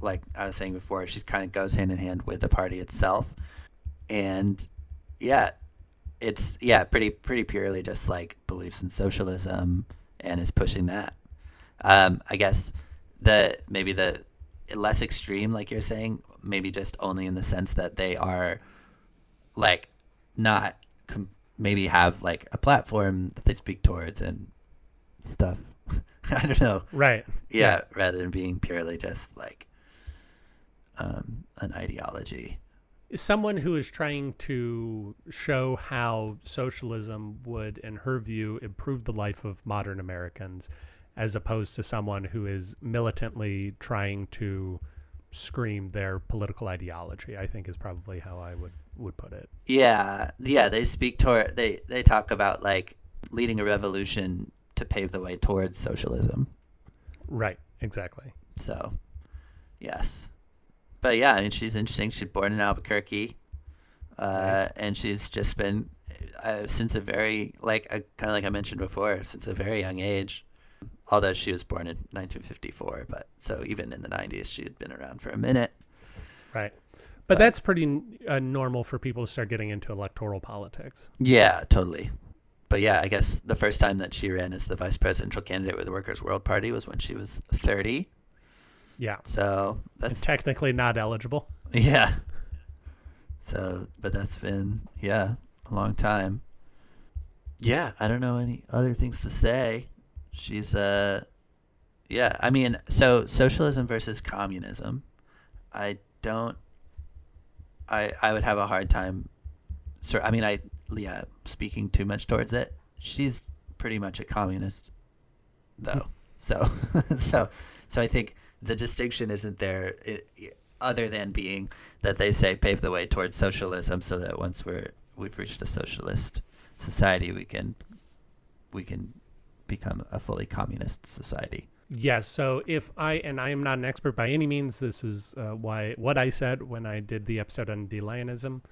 like I was saying before, she kind of goes hand in hand with the party itself. And yeah, it's yeah, pretty pretty purely just like beliefs in socialism and is pushing that. Um, I guess the maybe the less extreme, like you're saying, maybe just only in the sense that they are like not com- maybe have like a platform that they speak towards and stuff. I don't know. Right. Yeah, Yeah. rather than being purely just like um, an ideology. someone who is trying to show how socialism would, in her view, improve the life of modern Americans, as opposed to someone who is militantly trying to scream their political ideology. I think is probably how I would would put it. Yeah, yeah. They speak toward they they talk about like leading a revolution to pave the way towards socialism. Right. Exactly. So, yes, but yeah, I mean, she's interesting. She's born in Albuquerque, uh, Nice. and she's just been uh, since a very like uh, kind of like I mentioned before, since a very young age. Although she was born in 1954, but so even in the 90s, she had been around for a minute. Right. But that's pretty uh, normal for people to start getting into electoral politics. Yeah, totally. But yeah, I guess the first time that she ran as the vice presidential candidate with the Workers' World Party was when she was 30. Yeah. So that's technically not eligible. Yeah. So, but that's been yeah a long time. Yeah, I don't know any other things to say. She's uh, yeah. I mean, so socialism versus communism. I don't. I I would have a hard time. So I mean, I yeah, speaking too much towards it. She's pretty much a communist, though. so so so I think the distinction isn't there. It, other than being that they say pave the way towards socialism, so that once we're we've reached a socialist society, we can we can become a fully communist society. Yes. So if I and I am not an expert by any means, this is uh, why what I said when I did the episode on De Leonism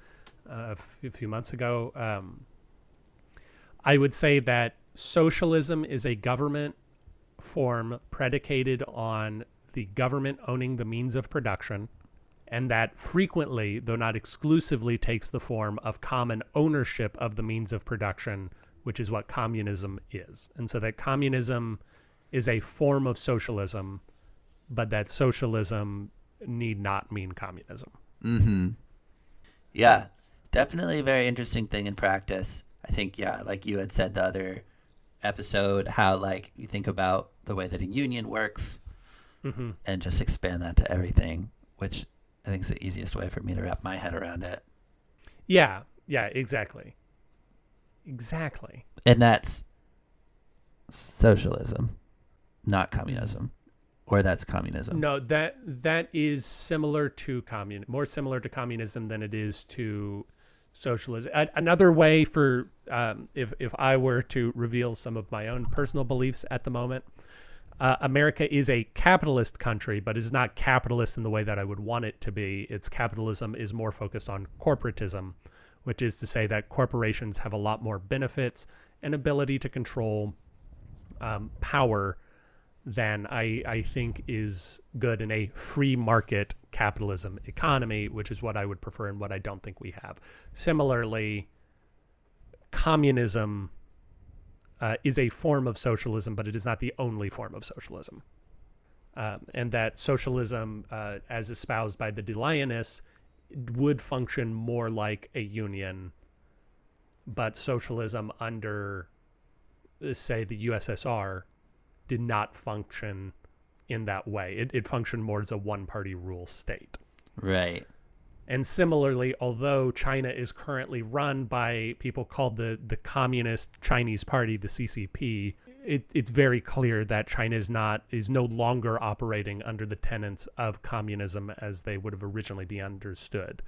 uh, a few months ago. Um, I would say that socialism is a government form predicated on the government owning the means of production, and that frequently, though not exclusively, takes the form of common ownership of the means of production, which is what communism is. And so that communism is a form of socialism, but that socialism need not mean communism. Mm-hmm. Yeah, definitely a very interesting thing in practice. I think, yeah, like you had said the other episode, how like you think about the way that a union works Mhm. and just expand that to everything, which I think is the easiest way for me to wrap my head around it. Yeah, yeah, exactly. Exactly. And that's socialism, not communism. Or that's communism. No, that that is similar to commun more similar to communism than it is to socialism. A- another way for um, if if I were to reveal some of my own personal beliefs at the moment, uh, America is a capitalist country, but is not capitalist in the way that I would want it to be. Its capitalism is more focused on corporatism, which is to say that corporations have a lot more benefits and ability to control um, power than I, I think is good in a free market capitalism economy, which is what I would prefer and what I don't think we have. Similarly, communism uh, is a form of socialism, but it is not the only form of socialism. Um, and that socialism, uh, as espoused by the De Leonists, would function more like a union, but socialism under, say, the USSR did not function in that way. It, it functioned more as a one party rule state. Right. And similarly, although China is currently run by people called the, the Communist Chinese Party, the CCP, it, it's very clear that China is not is no longer operating under the tenets of communism as they would have originally been understood,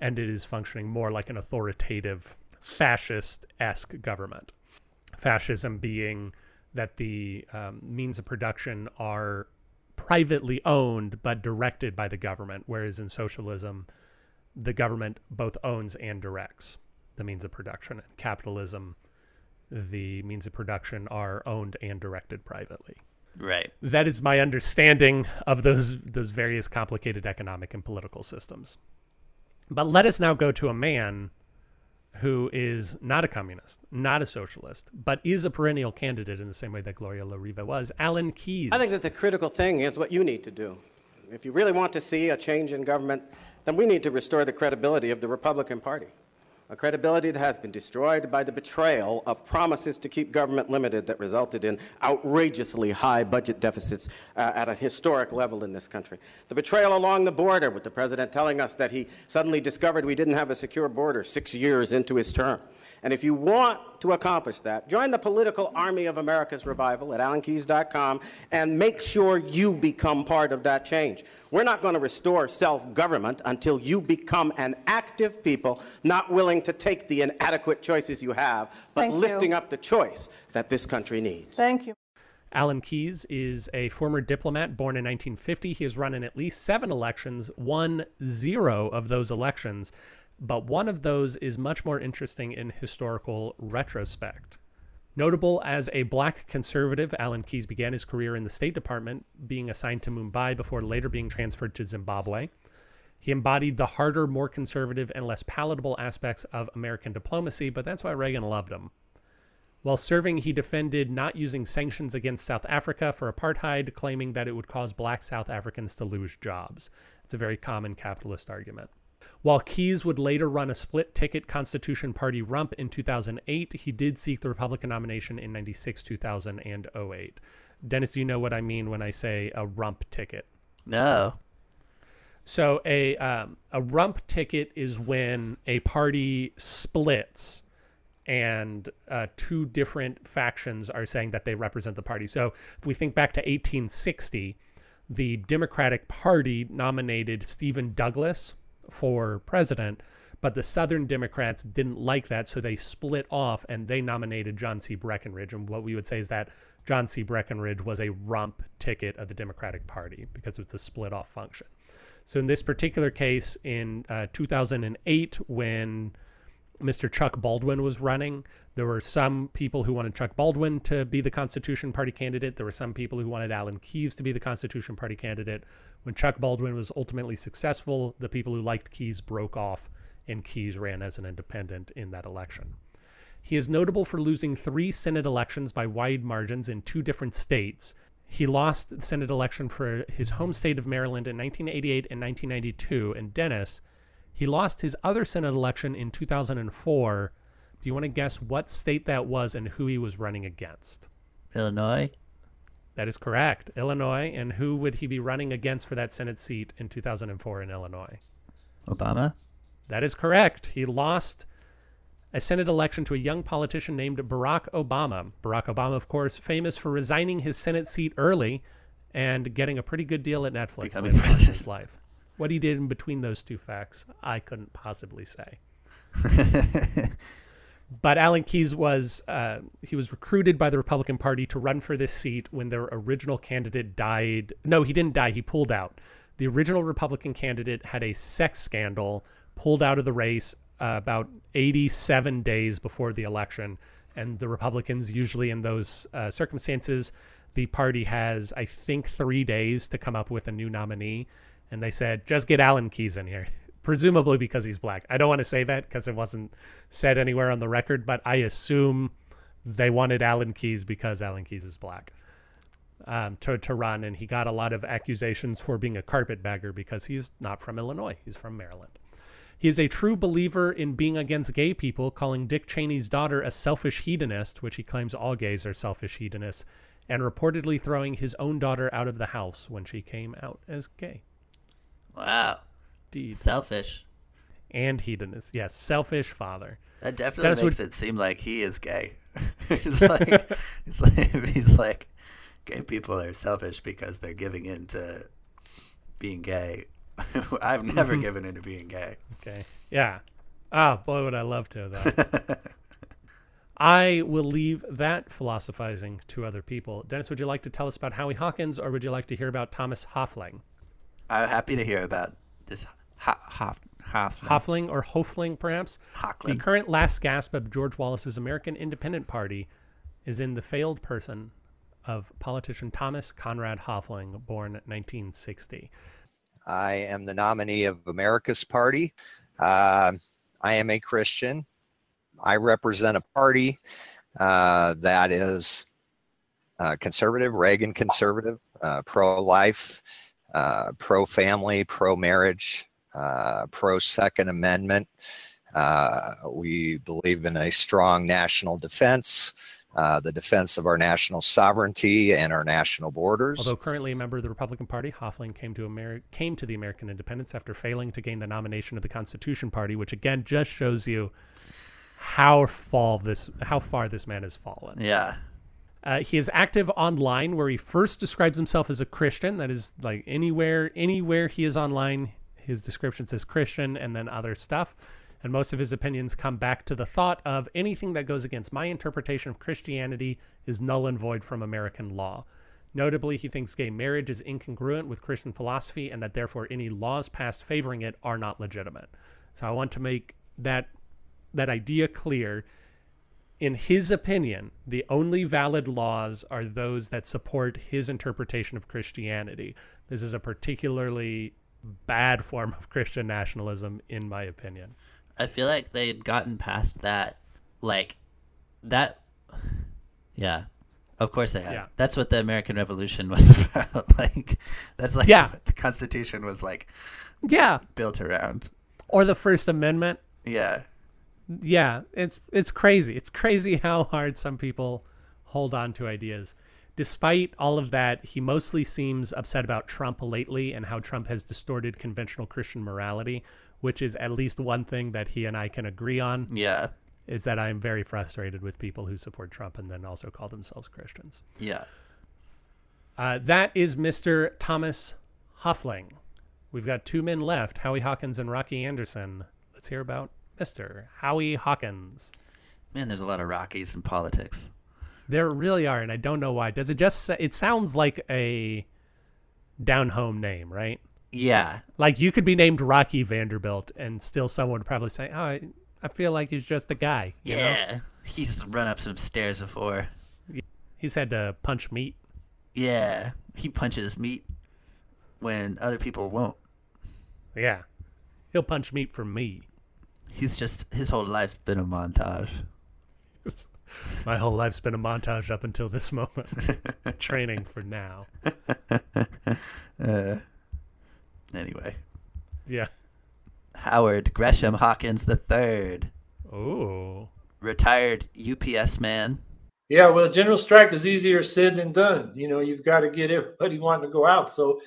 and it is functioning more like an authoritative fascist esque government. Fascism being that the um, means of production are privately owned but directed by the government, whereas in socialism, the government both owns and directs the means of production. In capitalism, the means of production are owned and directed privately. Right. That is my understanding of those those various complicated economic and political systems. But let us now go to a man who is not a communist, not a socialist, but is a perennial candidate in the same way that Gloria La Riva was, Alan Keyes. I think that the critical thing is what you need to do. If you really want to see a change in government, then we need to restore the credibility of the Republican Party a credibility that has been destroyed by the betrayal of promises to keep government limited that resulted in outrageously high budget deficits uh, at a historic level in this country. The betrayal along the border, with the president telling us that he suddenly discovered we didn't have a secure border six years into his term. And if you want to accomplish that, join the political army of America's revival at alankeyes.com and make sure you become part of that change. We're not going to restore self government until you become an active people, not willing to take the inadequate choices you have, but Thank lifting you. up the choice that this country needs. Thank you. Alan Keyes is a former diplomat born in 1950. He has run in at least seven elections, won zero of those elections, but one of those is much more interesting in historical retrospect. Notable as a black conservative, Alan Keyes began his career in the State Department, being assigned to Mumbai before later being transferred to Zimbabwe. He embodied the harder, more conservative, and less palatable aspects of American diplomacy, but that's why Reagan loved him. While serving, he defended not using sanctions against South Africa for apartheid, claiming that it would cause black South Africans to lose jobs. It's a very common capitalist argument. While Keyes would later run a split ticket Constitution Party rump in 2008, he did seek the Republican nomination in 96, 2000, and 08. Dennis, do you know what I mean when I say a rump ticket? No. So a um, a rump ticket is when a party splits and uh, two different factions are saying that they represent the party. So if we think back to 1860, the Democratic Party nominated Stephen Douglas for president, but the Southern Democrats didn't like that, so they split off and they nominated John C. Breckinridge. And what we would say is that John C. Breckinridge was a rump ticket of the Democratic Party because it's a split off function. So in this particular case, in uh, 2008, when Mr. Chuck Baldwin was running. There were some people who wanted Chuck Baldwin to be the Constitution Party candidate. There were some people who wanted Alan Keyes to be the Constitution Party candidate. When Chuck Baldwin was ultimately successful, the people who liked Keyes broke off, and Keyes ran as an independent in that election. He is notable for losing three Senate elections by wide margins in two different states. He lost the Senate election for his home state of Maryland in 1988 and 1992. And Dennis, he lost his other Senate election in 2004. Do you want to guess what state that was and who he was running against? Illinois. That is correct. Illinois. And who would he be running against for that Senate seat in 2004 in Illinois? Obama. That is correct. He lost a Senate election to a young politician named Barack Obama. Barack Obama, of course, famous for resigning his Senate seat early and getting a pretty good deal at Netflix Becoming later on in his life. What he did in between those two facts, I couldn't possibly say. but Alan Keyes was uh, he was recruited by the Republican Party to run for this seat when their original candidate died. No, he didn't die. He pulled out. The original Republican candidate had a sex scandal, pulled out of the race uh, about 87 days before the election. And the Republicans, usually in those uh, circumstances, the party has, I think, three days to come up with a new nominee. And they said, just get Alan Keyes in here, presumably because he's black. I don't want to say that because it wasn't said anywhere on the record, but I assume they wanted Alan Keyes because Alan Keyes is black um, to, to run. And he got a lot of accusations for being a carpetbagger because he's not from Illinois, he's from Maryland. He is a true believer in being against gay people, calling Dick Cheney's daughter a selfish hedonist, which he claims all gays are selfish hedonists, and reportedly throwing his own daughter out of the house when she came out as gay. Wow. Indeed. Selfish. And hedonist. Yes, selfish father. That definitely Dennis makes would- it seem like he is gay. he's like, he's like, he's like, gay people are selfish because they're giving in to being gay. I've never Mhm. given in to being gay. Okay. Yeah. Ah, boy, would I love to, though. I will leave that philosophizing to other people. Dennis, would you like to tell us about Howie Hawkins or would you like to hear about Thomas Hoefling? I'm happy to hear about this Ho- Hoff, Hoffling. Hoffling or Hofling, perhaps. The current last gasp of George Wallace's American Independent Party is in the failed person of politician Thomas Conrad Hoefling, born 1960. I am the nominee of America's Party. Uh, I am a Christian. I represent a party uh, that is uh, conservative, Reagan conservative, uh, pro life, uh, pro family, pro marriage, uh, pro Second Amendment. Uh, we believe in a strong national defense. Uh, the defense of our national sovereignty and our national borders. Although currently a member of the Republican Party, Hoefling came to Ameri- came to the American Independence after failing to gain the nomination of the Constitution Party, which again just shows you how fall this how far this man has fallen. Yeah. Uh, he is active online, where he first describes himself as a Christian. That is like anywhere anywhere he is online, his description says Christian, and then other stuff. And most of his opinions come back to the thought of anything that goes against my interpretation of Christianity is null and void from American law. Notably, he thinks gay marriage is incongruent with Christian philosophy and that therefore any laws passed favoring it are not legitimate. So I want to make that that idea clear. In his opinion, the only valid laws are those that support his interpretation of Christianity. This is a particularly bad form of Christian nationalism, in my opinion. I feel like they had gotten past that, like that. Yeah, of course they had. Yeah. That's what the American Revolution was about. like, that's like Yeah. what the Constitution was like Yeah. built around. Or the First Amendment. Yeah, yeah it's it's crazy. It's crazy how hard some people hold on to ideas. Despite all of that he mostly seems upset about trump lately and how trump has distorted conventional christian morality which is at least one thing that he and i can agree on yeah, is that i'm very frustrated with people who support trump and then also call themselves christians. Yeah. uh, that is mr thomas huffling. We've got two men left howie hawkins and rocky anderson. Let's hear about mr howie hawkins Man, there's a lot of Rockies in politics. There really are, and I don't know why. Does it just? It sounds like a down home name, right? Yeah, Like you could be named Rocky Vanderbilt, and still someone would probably say, "Oh, I, I feel like he's just a guy." You know? yeah. He's run up some stairs before. He's had to punch meat. Yeah, he punches meat when other people won't. Yeah, he'll punch meat for me. He's just his whole life's been a montage. My whole life's been a montage up until this moment. Training for now. Uh, anyway, Yeah. Howard Gresham Hawkins III, Oh. retired UPS man. Yeah, well, general strike is easier said than done. You know, you've got to get everybody wanting to go out. So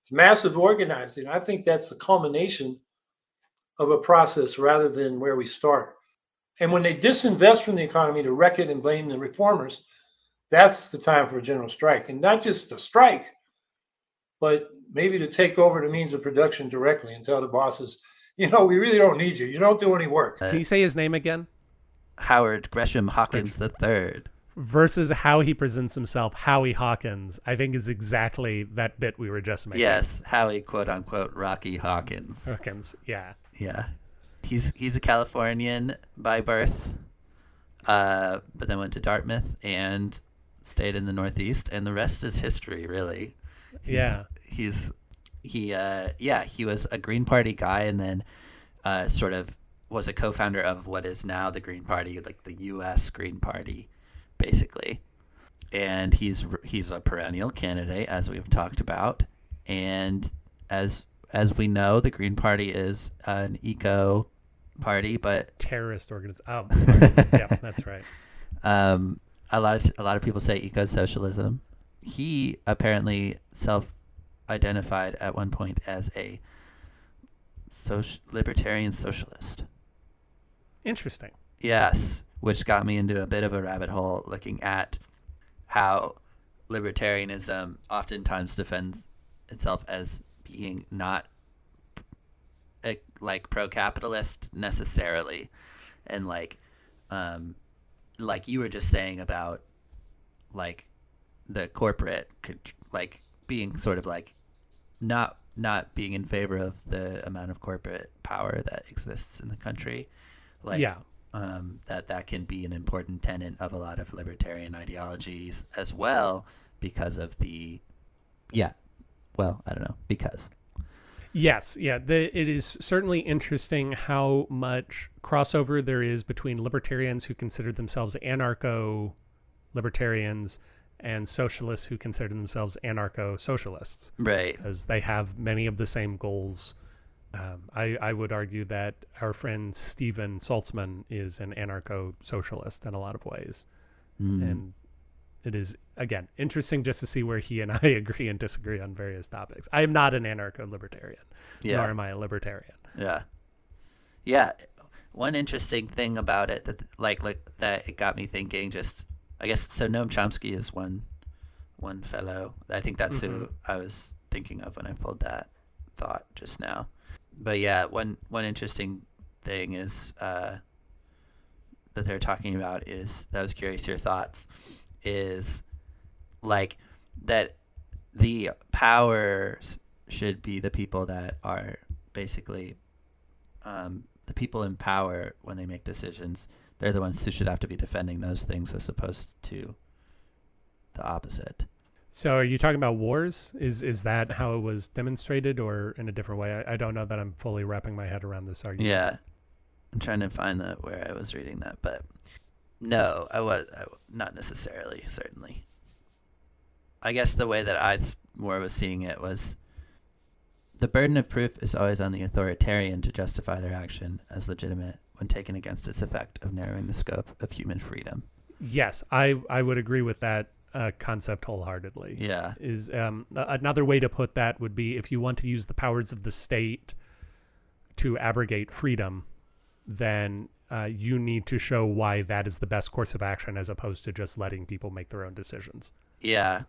it's massive organizing. I think that's the culmination of a process rather than where we start. And when they disinvest from the economy to wreck it and blame the reformers, that's the time for a general strike. And not just a strike, but maybe to take over the means of production directly and tell the bosses, you know, we really don't need you. You don't do any work. Uh, Can you say his name again? Howard Gresham Hawkins III. Versus how he presents himself, Howie Hawkins, I think is exactly that bit we were just making. Yes, Howie, quote unquote, Rocky Hawkins. Hawkins, yeah. Yeah, he's he's a Californian by birth, uh, but then went to Dartmouth and stayed in the Northeast, and the rest is history, really. He's- Yeah. he's he uh yeah he was a Green Party guy, and then uh sort of was a co-founder of what is now the Green Party, like the U.S. Green Party, basically. And he's he's a perennial candidate, as we've talked about, and as as we know, the Green Party is an eco party, but Terrorist organization. Oh, yeah, that's right. um, a lot of a lot of people say eco socialism. He apparently self-identified at one point as a social libertarian socialist. Interesting. Yes, which got me into a bit of a rabbit hole looking at how libertarianism oftentimes defends itself as being not eh, like pro-capitalist necessarily and like um like you were just saying about like the corporate could like being sort of like not not being in favor of the amount of corporate power that exists in the country. Like, Yeah. um, that that can be an important tenet of a lot of libertarian ideologies as well because of the, yeah, well, I don't know, because. Yes, yeah. The, it is certainly interesting how much crossover there is between libertarians who consider themselves anarcho libertarians and socialists who consider themselves anarcho socialists. Right. Because they have many of the same goals. Um, I, I would argue that our friend Stephen Saltzman is an anarcho socialist in a lot of ways. Mm. And it is, again, interesting just to see where he and I agree and disagree on various topics. I am not an anarcho libertarian, Yeah. nor am I a libertarian. Yeah. Yeah. One interesting thing about it that like like that it got me thinking just I guess so Noam Chomsky is one one fellow. I think that's who Mhm. I was thinking of when I pulled that thought just now. But yeah, one one interesting thing is uh that they're talking about is that I was curious your thoughts is like that the powers should be the people that are basically um, the people in power when they make decisions. They're the ones who should have to be defending those things as opposed to the opposite. So, are you talking about wars? Is is that how it was demonstrated, or in a different way? I, I don't know that I'm fully wrapping my head around this argument. Yeah, I'm trying to find the where I was reading that, but no, I was I, not necessarily. Certainly, I guess the way that I more was seeing it was the burden of proof is always on the authoritarian to justify their action as legitimate when taken against its effect of narrowing the scope of human freedom. Yes, I I would agree with that uh, concept wholeheartedly. Yeah. Is um, another way to put that would be if you want to use the powers of the state to abrogate freedom, then uh, you need to show why that is the best course of action as opposed to just letting people make their own decisions. Yeah.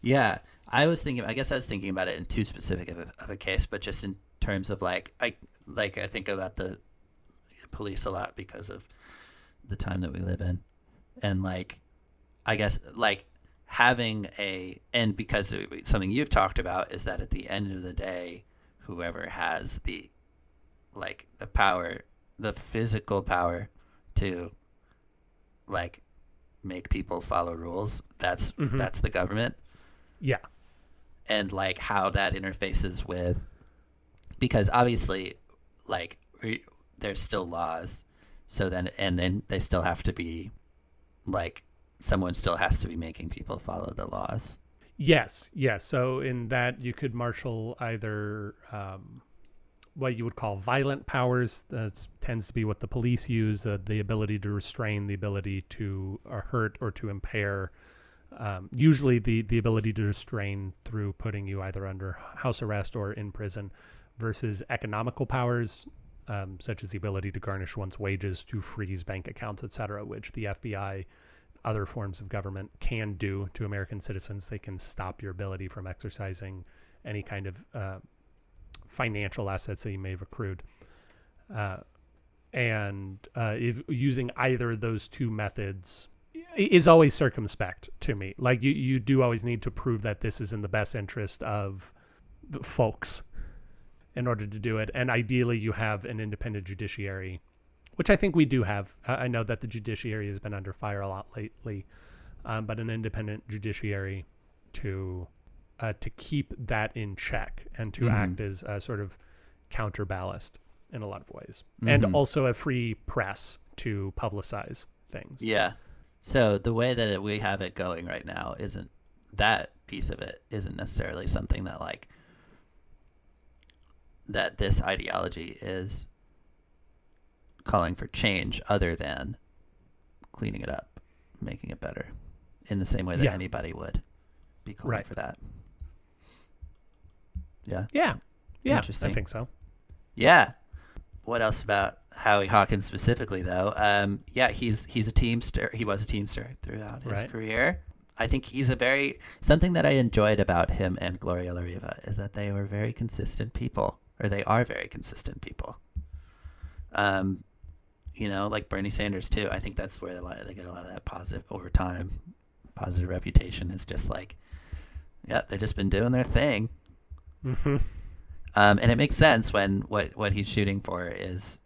Yeah. I was thinking I guess I was thinking about it in too specific of a, of a case, but just in terms of like I like I think about the police a lot because of the time that we live in. And like I guess like having a and because something you've talked about is that at the end of the day whoever has the like the power the physical power to like make people follow rules that's Mhm. that's the government Yeah. and like how that interfaces with because obviously like we- there's still laws so then and then they still have to be like someone still has to be making people follow the laws Yes, yes. So in that you could marshal either um, what you would call violent powers. That tends to be what the police use: uh, the ability to restrain, the ability to uh, hurt or to impair. Um, usually, the the ability to restrain through putting you either under house arrest or in prison, versus economical powers. Um, such as the ability to garnish one's wages, to freeze bank accounts, etc., which the FBI other forms of government can do to American citizens. They can stop your ability from exercising any kind of uh, financial assets that you may have accrued. Uh, and uh, if using either of those two methods is always circumspect to me. Like you, you do always need to prove that this is in the best interest of the folks in order to do it. And ideally, you have an independent judiciary which I think we do have. I know that the judiciary has been under fire a lot lately, um, but an independent judiciary to uh, to keep that in check and to Mhm. act as a sort of counterballast in a lot of ways, and Mhm. also a free press to publicize things. yeah so the way that it, we have it going right now isn't that piece of it isn't necessarily something that like that this ideology is calling for change other than cleaning it up, making it better in the same way that Yeah. anybody would be calling Right. for that. Yeah. Yeah. Yeah, I think so. Yeah. What else about Howie Hawkins specifically though? Um, yeah, he's he's a teamster. He was a teamster throughout his Right. career. I think he's a very something that I enjoyed about him and Gloria La Riva is that they were very consistent people, or they are very consistent people. Um, you know, like Bernie Sanders too. I think that's where a lot they get a lot of that positive over time, positive reputation is just like, yeah, they've just been doing their thing, Mhm. Um, and it makes sense when what what he's shooting for is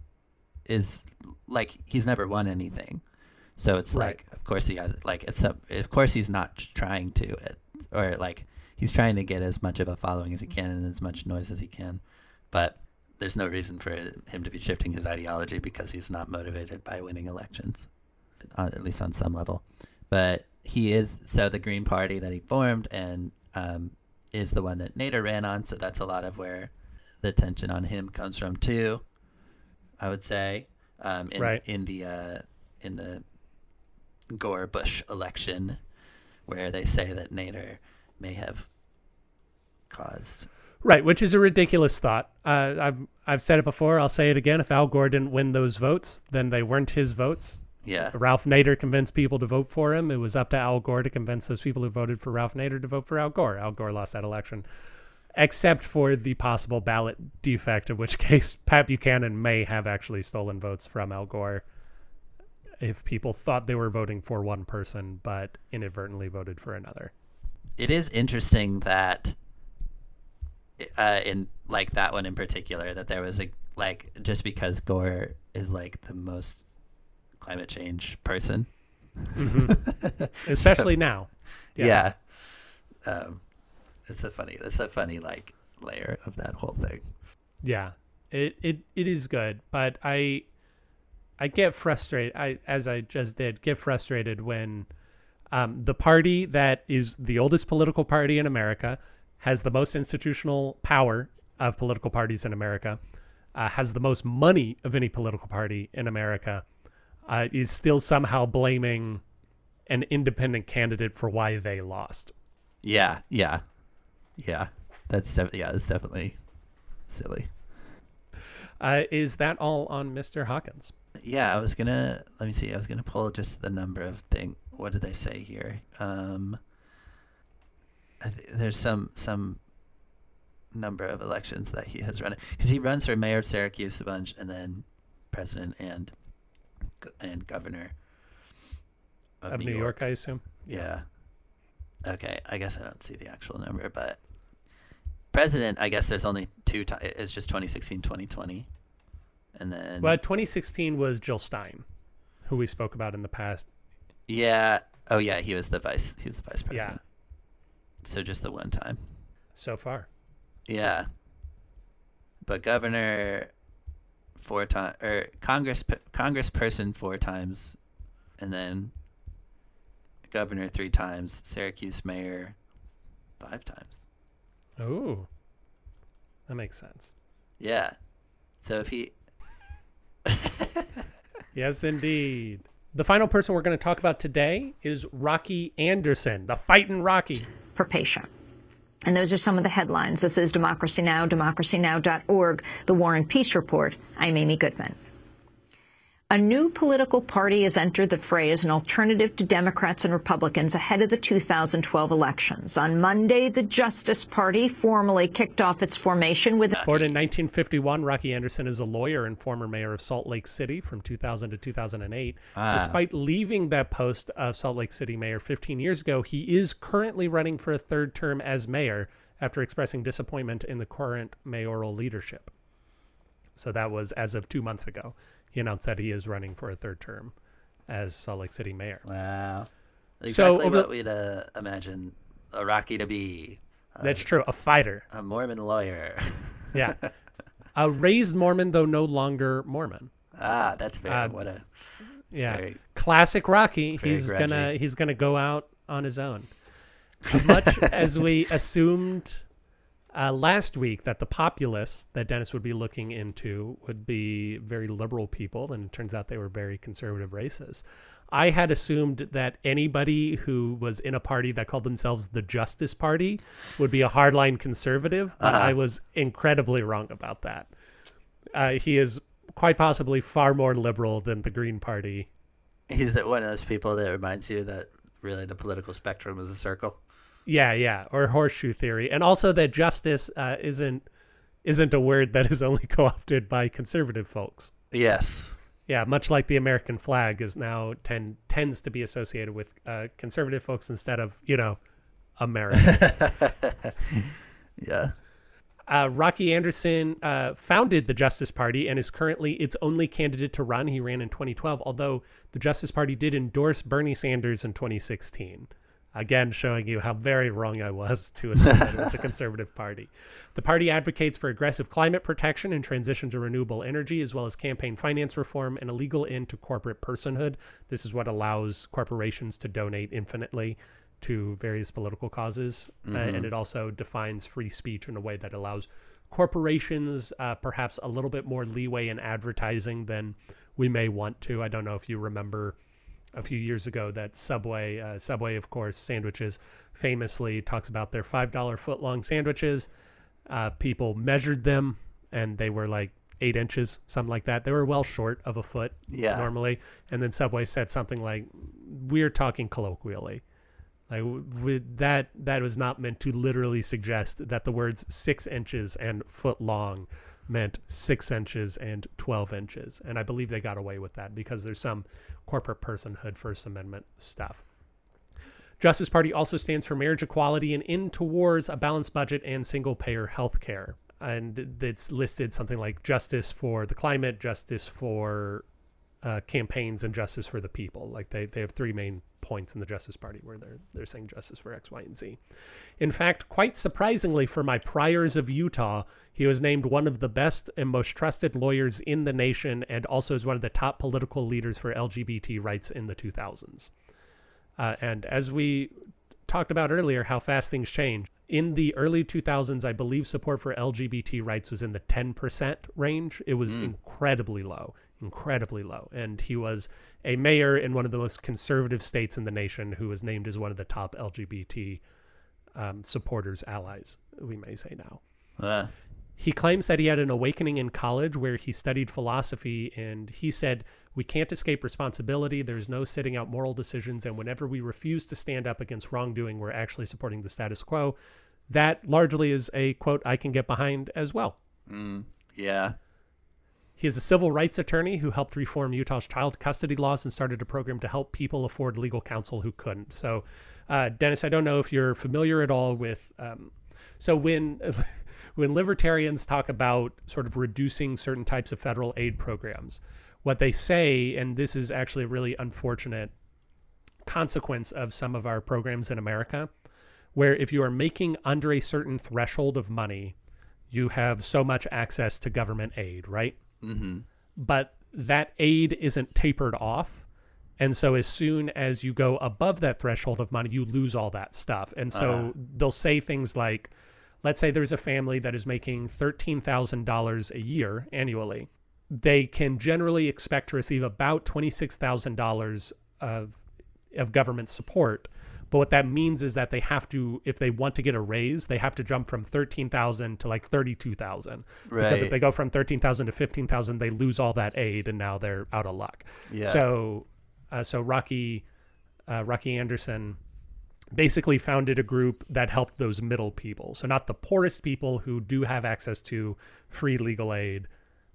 is like he's never won anything. So it's Right. like, of course he has like it's a, of course he's not trying to, it, or like he's trying to get as much of a following as he can and as much noise as he can, but there's no reason for him to be shifting his ideology because he's not motivated by winning elections, at least on some level. But he is so the Green Party that he formed and um, is the one that Nader ran on. So that's a lot of where the tension on him comes from too. I would say, um, in, Right. in the uh, in the Gore Bush election, where they say that Nader may have caused. Right, which is a ridiculous thought. Uh, I've I've said it before. I'll say it again. If Al Gore didn't win those votes, then they weren't his votes. Yeah. Ralph Nader convinced people to vote for him. It was up to Al Gore to convince those people who voted for Ralph Nader to vote for Al Gore. Al Gore lost that election, except for the possible ballot defect, in which case Pat Buchanan may have actually stolen votes from Al Gore if people thought they were voting for one person but inadvertently voted for another. It is interesting that, uh, in like that one in particular, that there was a like just because Gore is like the most climate change person, Mhm. Especially now. Yeah. Yeah. Um, it's a funny. It's a funny like layer of that whole thing. Yeah, it it it is good, but I I get frustrated. I as I just did get frustrated when um, the party that is the oldest political party in America has the most institutional power of political parties in America, uh, has the most money of any political party in America, uh, is still somehow blaming an independent candidate for why they lost. Yeah, yeah, yeah. That's def- yeah. That's definitely silly. Uh, is that all on Mr. Hawkins? Yeah, I was gonna let me see. I was gonna pull just the number of thing. What did they say here? Um, I th- there's some some number of elections that he has run because he runs for mayor of Syracuse a bunch, and then president and and governor of, Of New York, I assume? Yeah. Okay, I guess I don't see the actual number, but president, I guess there's only two. Ti- it's just 2016, 2020, and then Well, 2016 was Jill Stein, who we spoke about in the past. Yeah. Oh yeah, he was the vice. He was the vice president. Yeah. president. So just the one time. So far. Yeah. But governor four times or Congress Congressperson four times, and then governor three times. Syracuse mayor five times. Oh, that makes sense. Yeah. So if he Yes, indeed. The final person we're going to talk about today is Rocky Anderson, the fighting Rocky. per patient. And those are some of the headlines. This is Democracy Now!, democracynow.org, The War and Peace Report. I'm Amy Goodman. A new political party has entered the fray as an alternative to Democrats and Republicans ahead of the 2012 elections. On Monday, the Justice Party formally kicked off its formation with Born in 1951, Rocky Anderson is a lawyer and former mayor of Salt Lake City from 2000 to 2008. Ah. Despite leaving that post of Salt Lake City mayor 15 years ago, he is currently running for a third term as mayor after expressing disappointment in the current mayoral leadership. So that was as of two months ago. He announced that he is running for a third term as Salt Lake City mayor. Wow. So Exactly over what we'd uh, imagine a Rocky to be. Uh, That's true. A fighter. A Mormon lawyer. Yeah. a raised Mormon, though no longer Mormon. ah, that's very Uh, what a. yeah, very- classic Rocky. He's gonna he's gonna go out on his own. Much as we assumed uh, last week that the populace that Dennis would be looking into would be very liberal people, and it turns out they were very conservative races. I had assumed that anybody who was in a party that called themselves the Justice Party would be a hardline conservative, but Uh-huh. I was incredibly wrong about that. Uh, he is quite possibly far more liberal than the Green Party. He's one of those people that reminds you that really the political spectrum is a circle. Yeah, yeah, or horseshoe theory, and also that justice uh, isn't isn't a word that is only co-opted by conservative folks. Yes. Yeah, much like the American flag is now tend tends to be associated with uh, conservative folks instead of you know America. yeah. Uh, Rocky Anderson uh, founded the Justice Party and is currently its only candidate to run. He ran in 2012, although the Justice Party did endorse Bernie Sanders in 2016. Again, showing you how very wrong I was to assume that it was a conservative party. The party advocates for aggressive climate protection and transition to renewable energy, as well as campaign finance reform and a legal end to corporate personhood. This is what allows corporations to donate infinitely to various political causes. Uh, Mhm. and it also defines free speech in a way that allows corporations uh, perhaps a little bit more leeway in advertising than we may want to. I don't know if you remember a few years ago that Subway, uh, Subway, of course, sandwiches famously talks about their $5 foot long sandwiches. Uh, people measured them and they were like eight inches, something like that. They were well short of a foot Yeah. normally. And then Subway said something like, we're talking colloquially. Like with that, that was not meant to literally suggest that the words six inches and foot long meant six inches and 12 inches. And I believe they got away with that because there's some corporate personhood First Amendment stuff. Justice Party also stands for marriage equality and in towards a balanced budget and single payer health care. And it's listed something like justice for the climate, justice for uh, campaigns, and justice for the people. Like they, they have three main points in the Justice Party where they're they're saying justice for X, Y, and Z. In fact, quite surprisingly for my priors of Utah, he was named one of the best and most trusted lawyers in the nation, and also is one of the top political leaders for LGBT rights in the 2000s. Uh, and as we talked about earlier, how fast things change. In the early 2000s, I believe support for LGBT rights was in the 10% range. It was Mm. incredibly low, incredibly low. And he was a mayor in one of the most conservative states in the nation who was named as one of the top LGBT um, supporters, allies, we may say now. Uh, He claims that he had an awakening in college where he studied philosophy, and he said, We can't escape responsibility. There's no sitting out moral decisions. And whenever we refuse to stand up against wrongdoing, we're actually supporting the status quo. That largely is a quote I can get behind as well. mm, yeah. He is a civil rights attorney who helped reform Utah's child custody laws and started a program to help people afford legal counsel who couldn't. So, uh, Dennis, I don't know if you're familiar at all with. Um, so when when libertarians talk about sort of reducing certain types of federal aid programs, what they say, and this is actually a really unfortunate consequence of some of our programs in America, where if you are making under a certain threshold of money, you have so much access to government aid, right? Mm-hmm. But that aid isn't tapered off. And so as soon as you go above that threshold of money, you lose all that stuff. And so Uh-huh. they'll say things like, let's say there's a family that is making $13,000 a year annually. They can generally expect to receive about $26,000 of, of government support. But what that means is that they have to, if they want to get a raise, they have to jump from 13,000 to like 32,000. Right. Because if they go from 13,000 to 15,000, they lose all that aid and now they're out of luck. Yeah. So, uh, so Rocky, uh, Rocky Anderson basically founded a group that helped those middle people. So not the poorest people who do have access to free legal aid,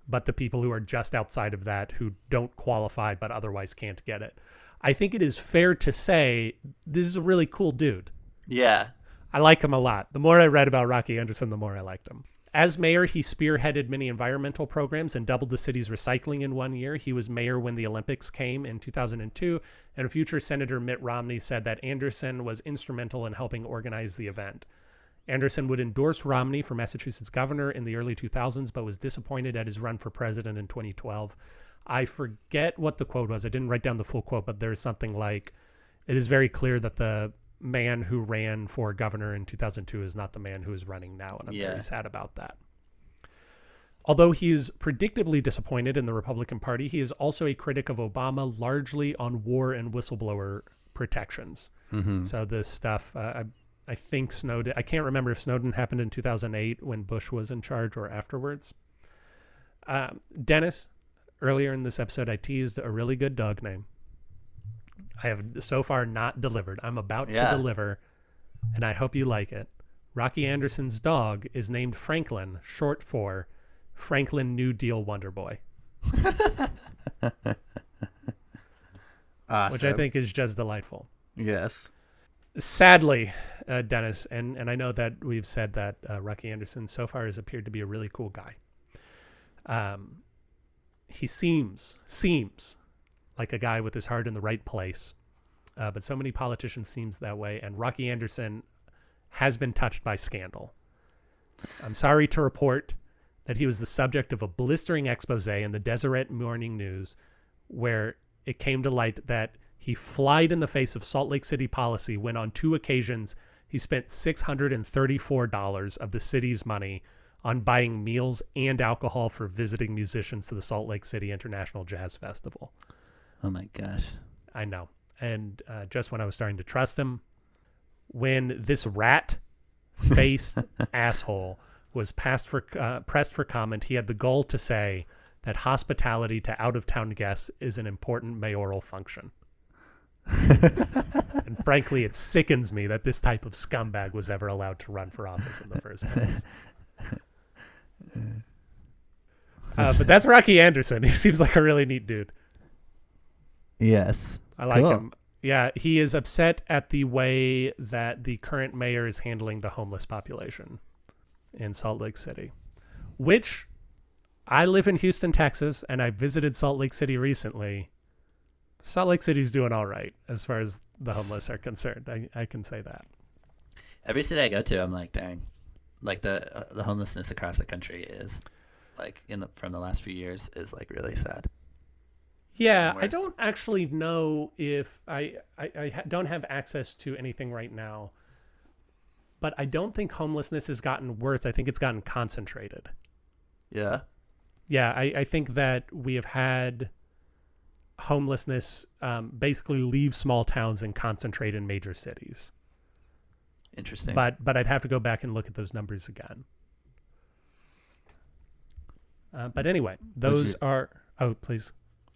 but the people who are just outside of that who don't qualify but otherwise can't get it. I think it is fair to say this is a really cool dude. Yeah. I like him a lot. The more I read about Rocky Anderson, the more I liked him. As mayor, he spearheaded many environmental programs and doubled the city's recycling in one year. He was mayor when the Olympics came in 2002, and future Senator Mitt Romney said that Anderson was instrumental in helping organize the event. Anderson would endorse Romney for Massachusetts governor in the early 2000s, but was disappointed at his run for president in 2012. I forget what the quote was. I didn't write down the full quote, but there's something like, "It is very clear that the man who ran for governor in 2002 is not the man who is running now," and I'm Yeah. very sad about that. Although he is predictably disappointed in the Republican Party, he is also a critic of Obama, largely on war and whistleblower protections. Mhm. So this stuff, uh, I, I think Snowden. I can't remember if Snowden happened in 2008 when Bush was in charge or afterwards. Um, Dennis, earlier in this episode, I teased a really good dog name. I have so far not delivered. I'm about Yeah. to deliver, and I hope you like it. Rocky Anderson's dog is named Franklin, short for Franklin New Deal Wonder Boy. Which I think is just delightful. Yes. Sadly, uh, Dennis, and and I know that we've said that uh, Rocky Anderson so far has appeared to be a really cool guy. Um, he seems seems like a guy with his heart in the right place, uh, but so many politicians seems that way, and Rocky Anderson has been touched by scandal. I'm sorry to report that he was the subject of a blistering expose in the Deseret Morning News, where it came to light that he flied in the face of Salt Lake City policy when on two occasions he spent $634 of the city's money on buying meals and alcohol for visiting musicians to the Salt Lake City International Jazz Festival. Oh my gosh. I know. And uh, just when I was starting to trust him, when this rat faced asshole was passed for uh, pressed for comment, he had the goal to say that hospitality to out of town guests is an important mayoral function. and frankly, it sickens me that this type of scumbag was ever allowed to run for office in the first place. Uh, but that's Rocky Anderson. He seems like a really neat dude. Yes. I like Cool. him. Yeah, he is upset at the way that the current mayor is handling the homeless population in Salt Lake City, which I live in Houston, Texas, and I visited Salt Lake City recently. Salt Lake City's doing all right as far as the homeless are concerned. I, I can say that. Every city I go to, I'm like, dang, like the uh, the homelessness across the country is like in the from the last few years is like really sad. Yeah, I don't actually know if I I, I don't have access to anything right now, but I don't think homelessness has gotten worse. I think it's gotten concentrated. Yeah. Yeah, I, I think that we have had homelessness um, basically leave small towns and concentrate in major cities. Interesting. But but I'd have to go back and look at those numbers again. Uh, but anyway, those you- are. Oh, please.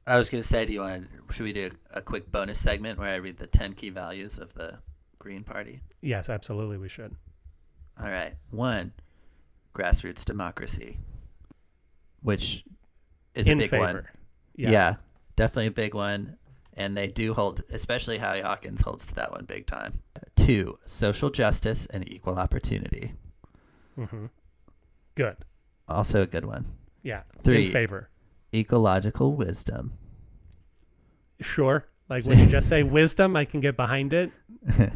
I was gonna say, do you want? Should we do a quick bonus segment where I read the ten key values of the Green Party? Yes, absolutely, we should. All right. One, grassroots democracy, which is In a big one. favor. Yeah. definitely a big one. And they do hold, especially Howie Hawkins holds to that one big time. Two, social justice and equal opportunity. hmm Good. Also a good one. Yeah, in Three, favor. ecological wisdom. Sure. Like when you just say wisdom, I can get behind it.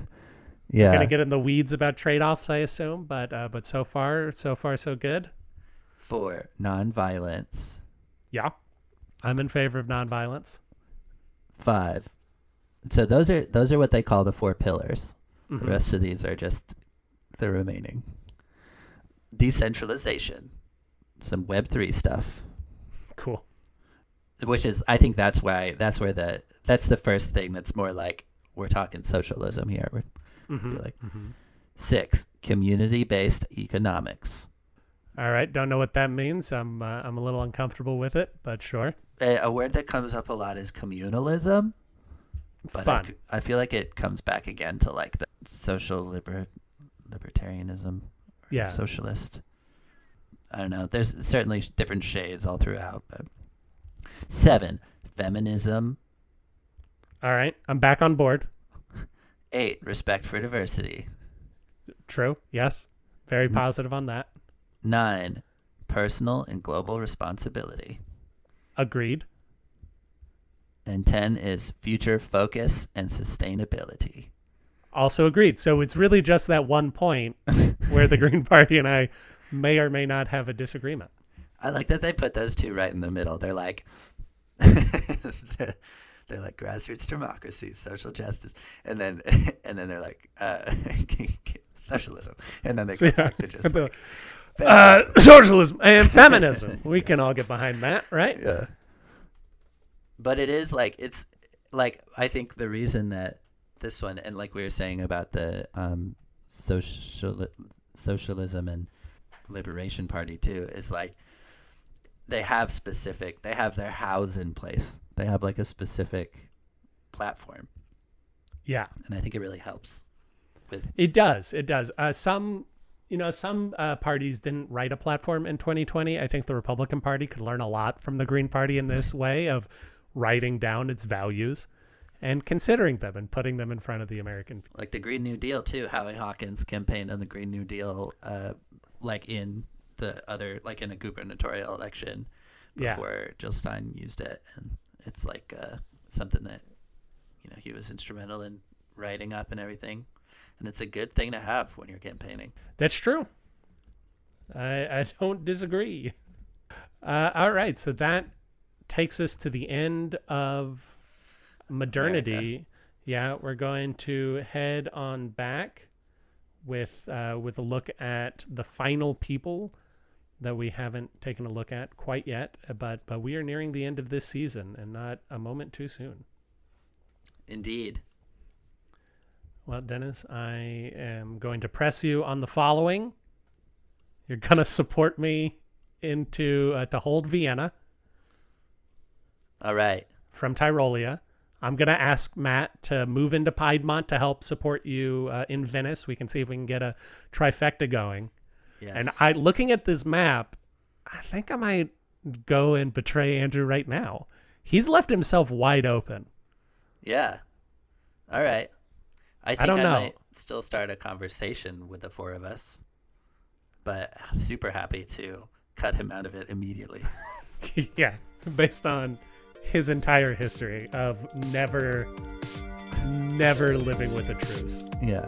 Yeah. Gonna get in the weeds about trade offs, I assume, but uh, but so far, so far, so good. Four, nonviolence. Yeah, I'm in favor of nonviolence. Five. So those are those are what they call the four pillars. Mhm. The rest of these are just the remaining. Decentralization. Some web three stuff. Cool. Which is I think that's why that's where the that's the first thing that's more like we're talking socialism here. We're, Mhm, feel like. mhm. Six, community based economics. All right, don't know what that means. I'm uh, I'm a little uncomfortable with it, but sure. A, a word that comes up a lot is communalism. But I, Fun. c- I feel like it comes back again to like the social liber, libertarianism. or Yeah. Socialist. I don't know. There's certainly different shades all throughout. But seven, feminism. All right, I'm back on board. Eight, respect for diversity. True. Yes. Very Mm. positive on that. Nine, personal and global responsibility. Agreed. And 10 is future focus and sustainability. Also agreed. So it's really just that one point where the Green Party and I may or may not have a disagreement. I like that they put those two right in the middle. They're like, they're, they're like grassroots democracy, social justice, and then and then they're like uh, socialism, and then they go Yeah. back to just like, uh, socialism and feminism. we can all get behind that, right? Yeah. But it is like it's like I think the reason that this one and like we were saying about the um social socialism and liberation party too is like they have specific they have their house in place. They have like a specific platform. Yeah. And I think it really helps with It does. It does. Uh, some, you know, some uh, parties didn't write a platform in 2020. I think the Republican Party could learn a lot from the Green Party in this way of writing down its values and considering them and putting them in front of the American people. Like the Green New Deal too. Howie Hawkins campaigned on the Green New Deal, uh, like in the other, like in a gubernatorial election Yeah. before Jill Stein used it, and it's like uh, something that you know he was instrumental in writing up and everything, and it's a good thing to have when you're campaigning. That's true. I, I don't disagree. Uh, all right, so that takes us to the end of modernity. Yeah, we're going to head on back with uh, with a look at the final people that we haven't taken a look at quite yet, but but we are nearing the end of this season and not a moment too soon. Indeed. Well, Dennis, I am going to press you on the following. You're going to support me into uh, to hold Vienna. All right. From Tyrolia. I'm going to ask Matt to move into Piedmont to help support you uh, in Venice. We can see if we can get a trifecta going. Yes. And I looking at this map, I think I might go and betray Andrew right now. He's left himself wide open. Yeah. All right. I think I, don't know. might still start a conversation with the four of us, but I'm super happy to cut him out of it immediately. yeah, based on his entire history of never, never living with a truce. Yeah.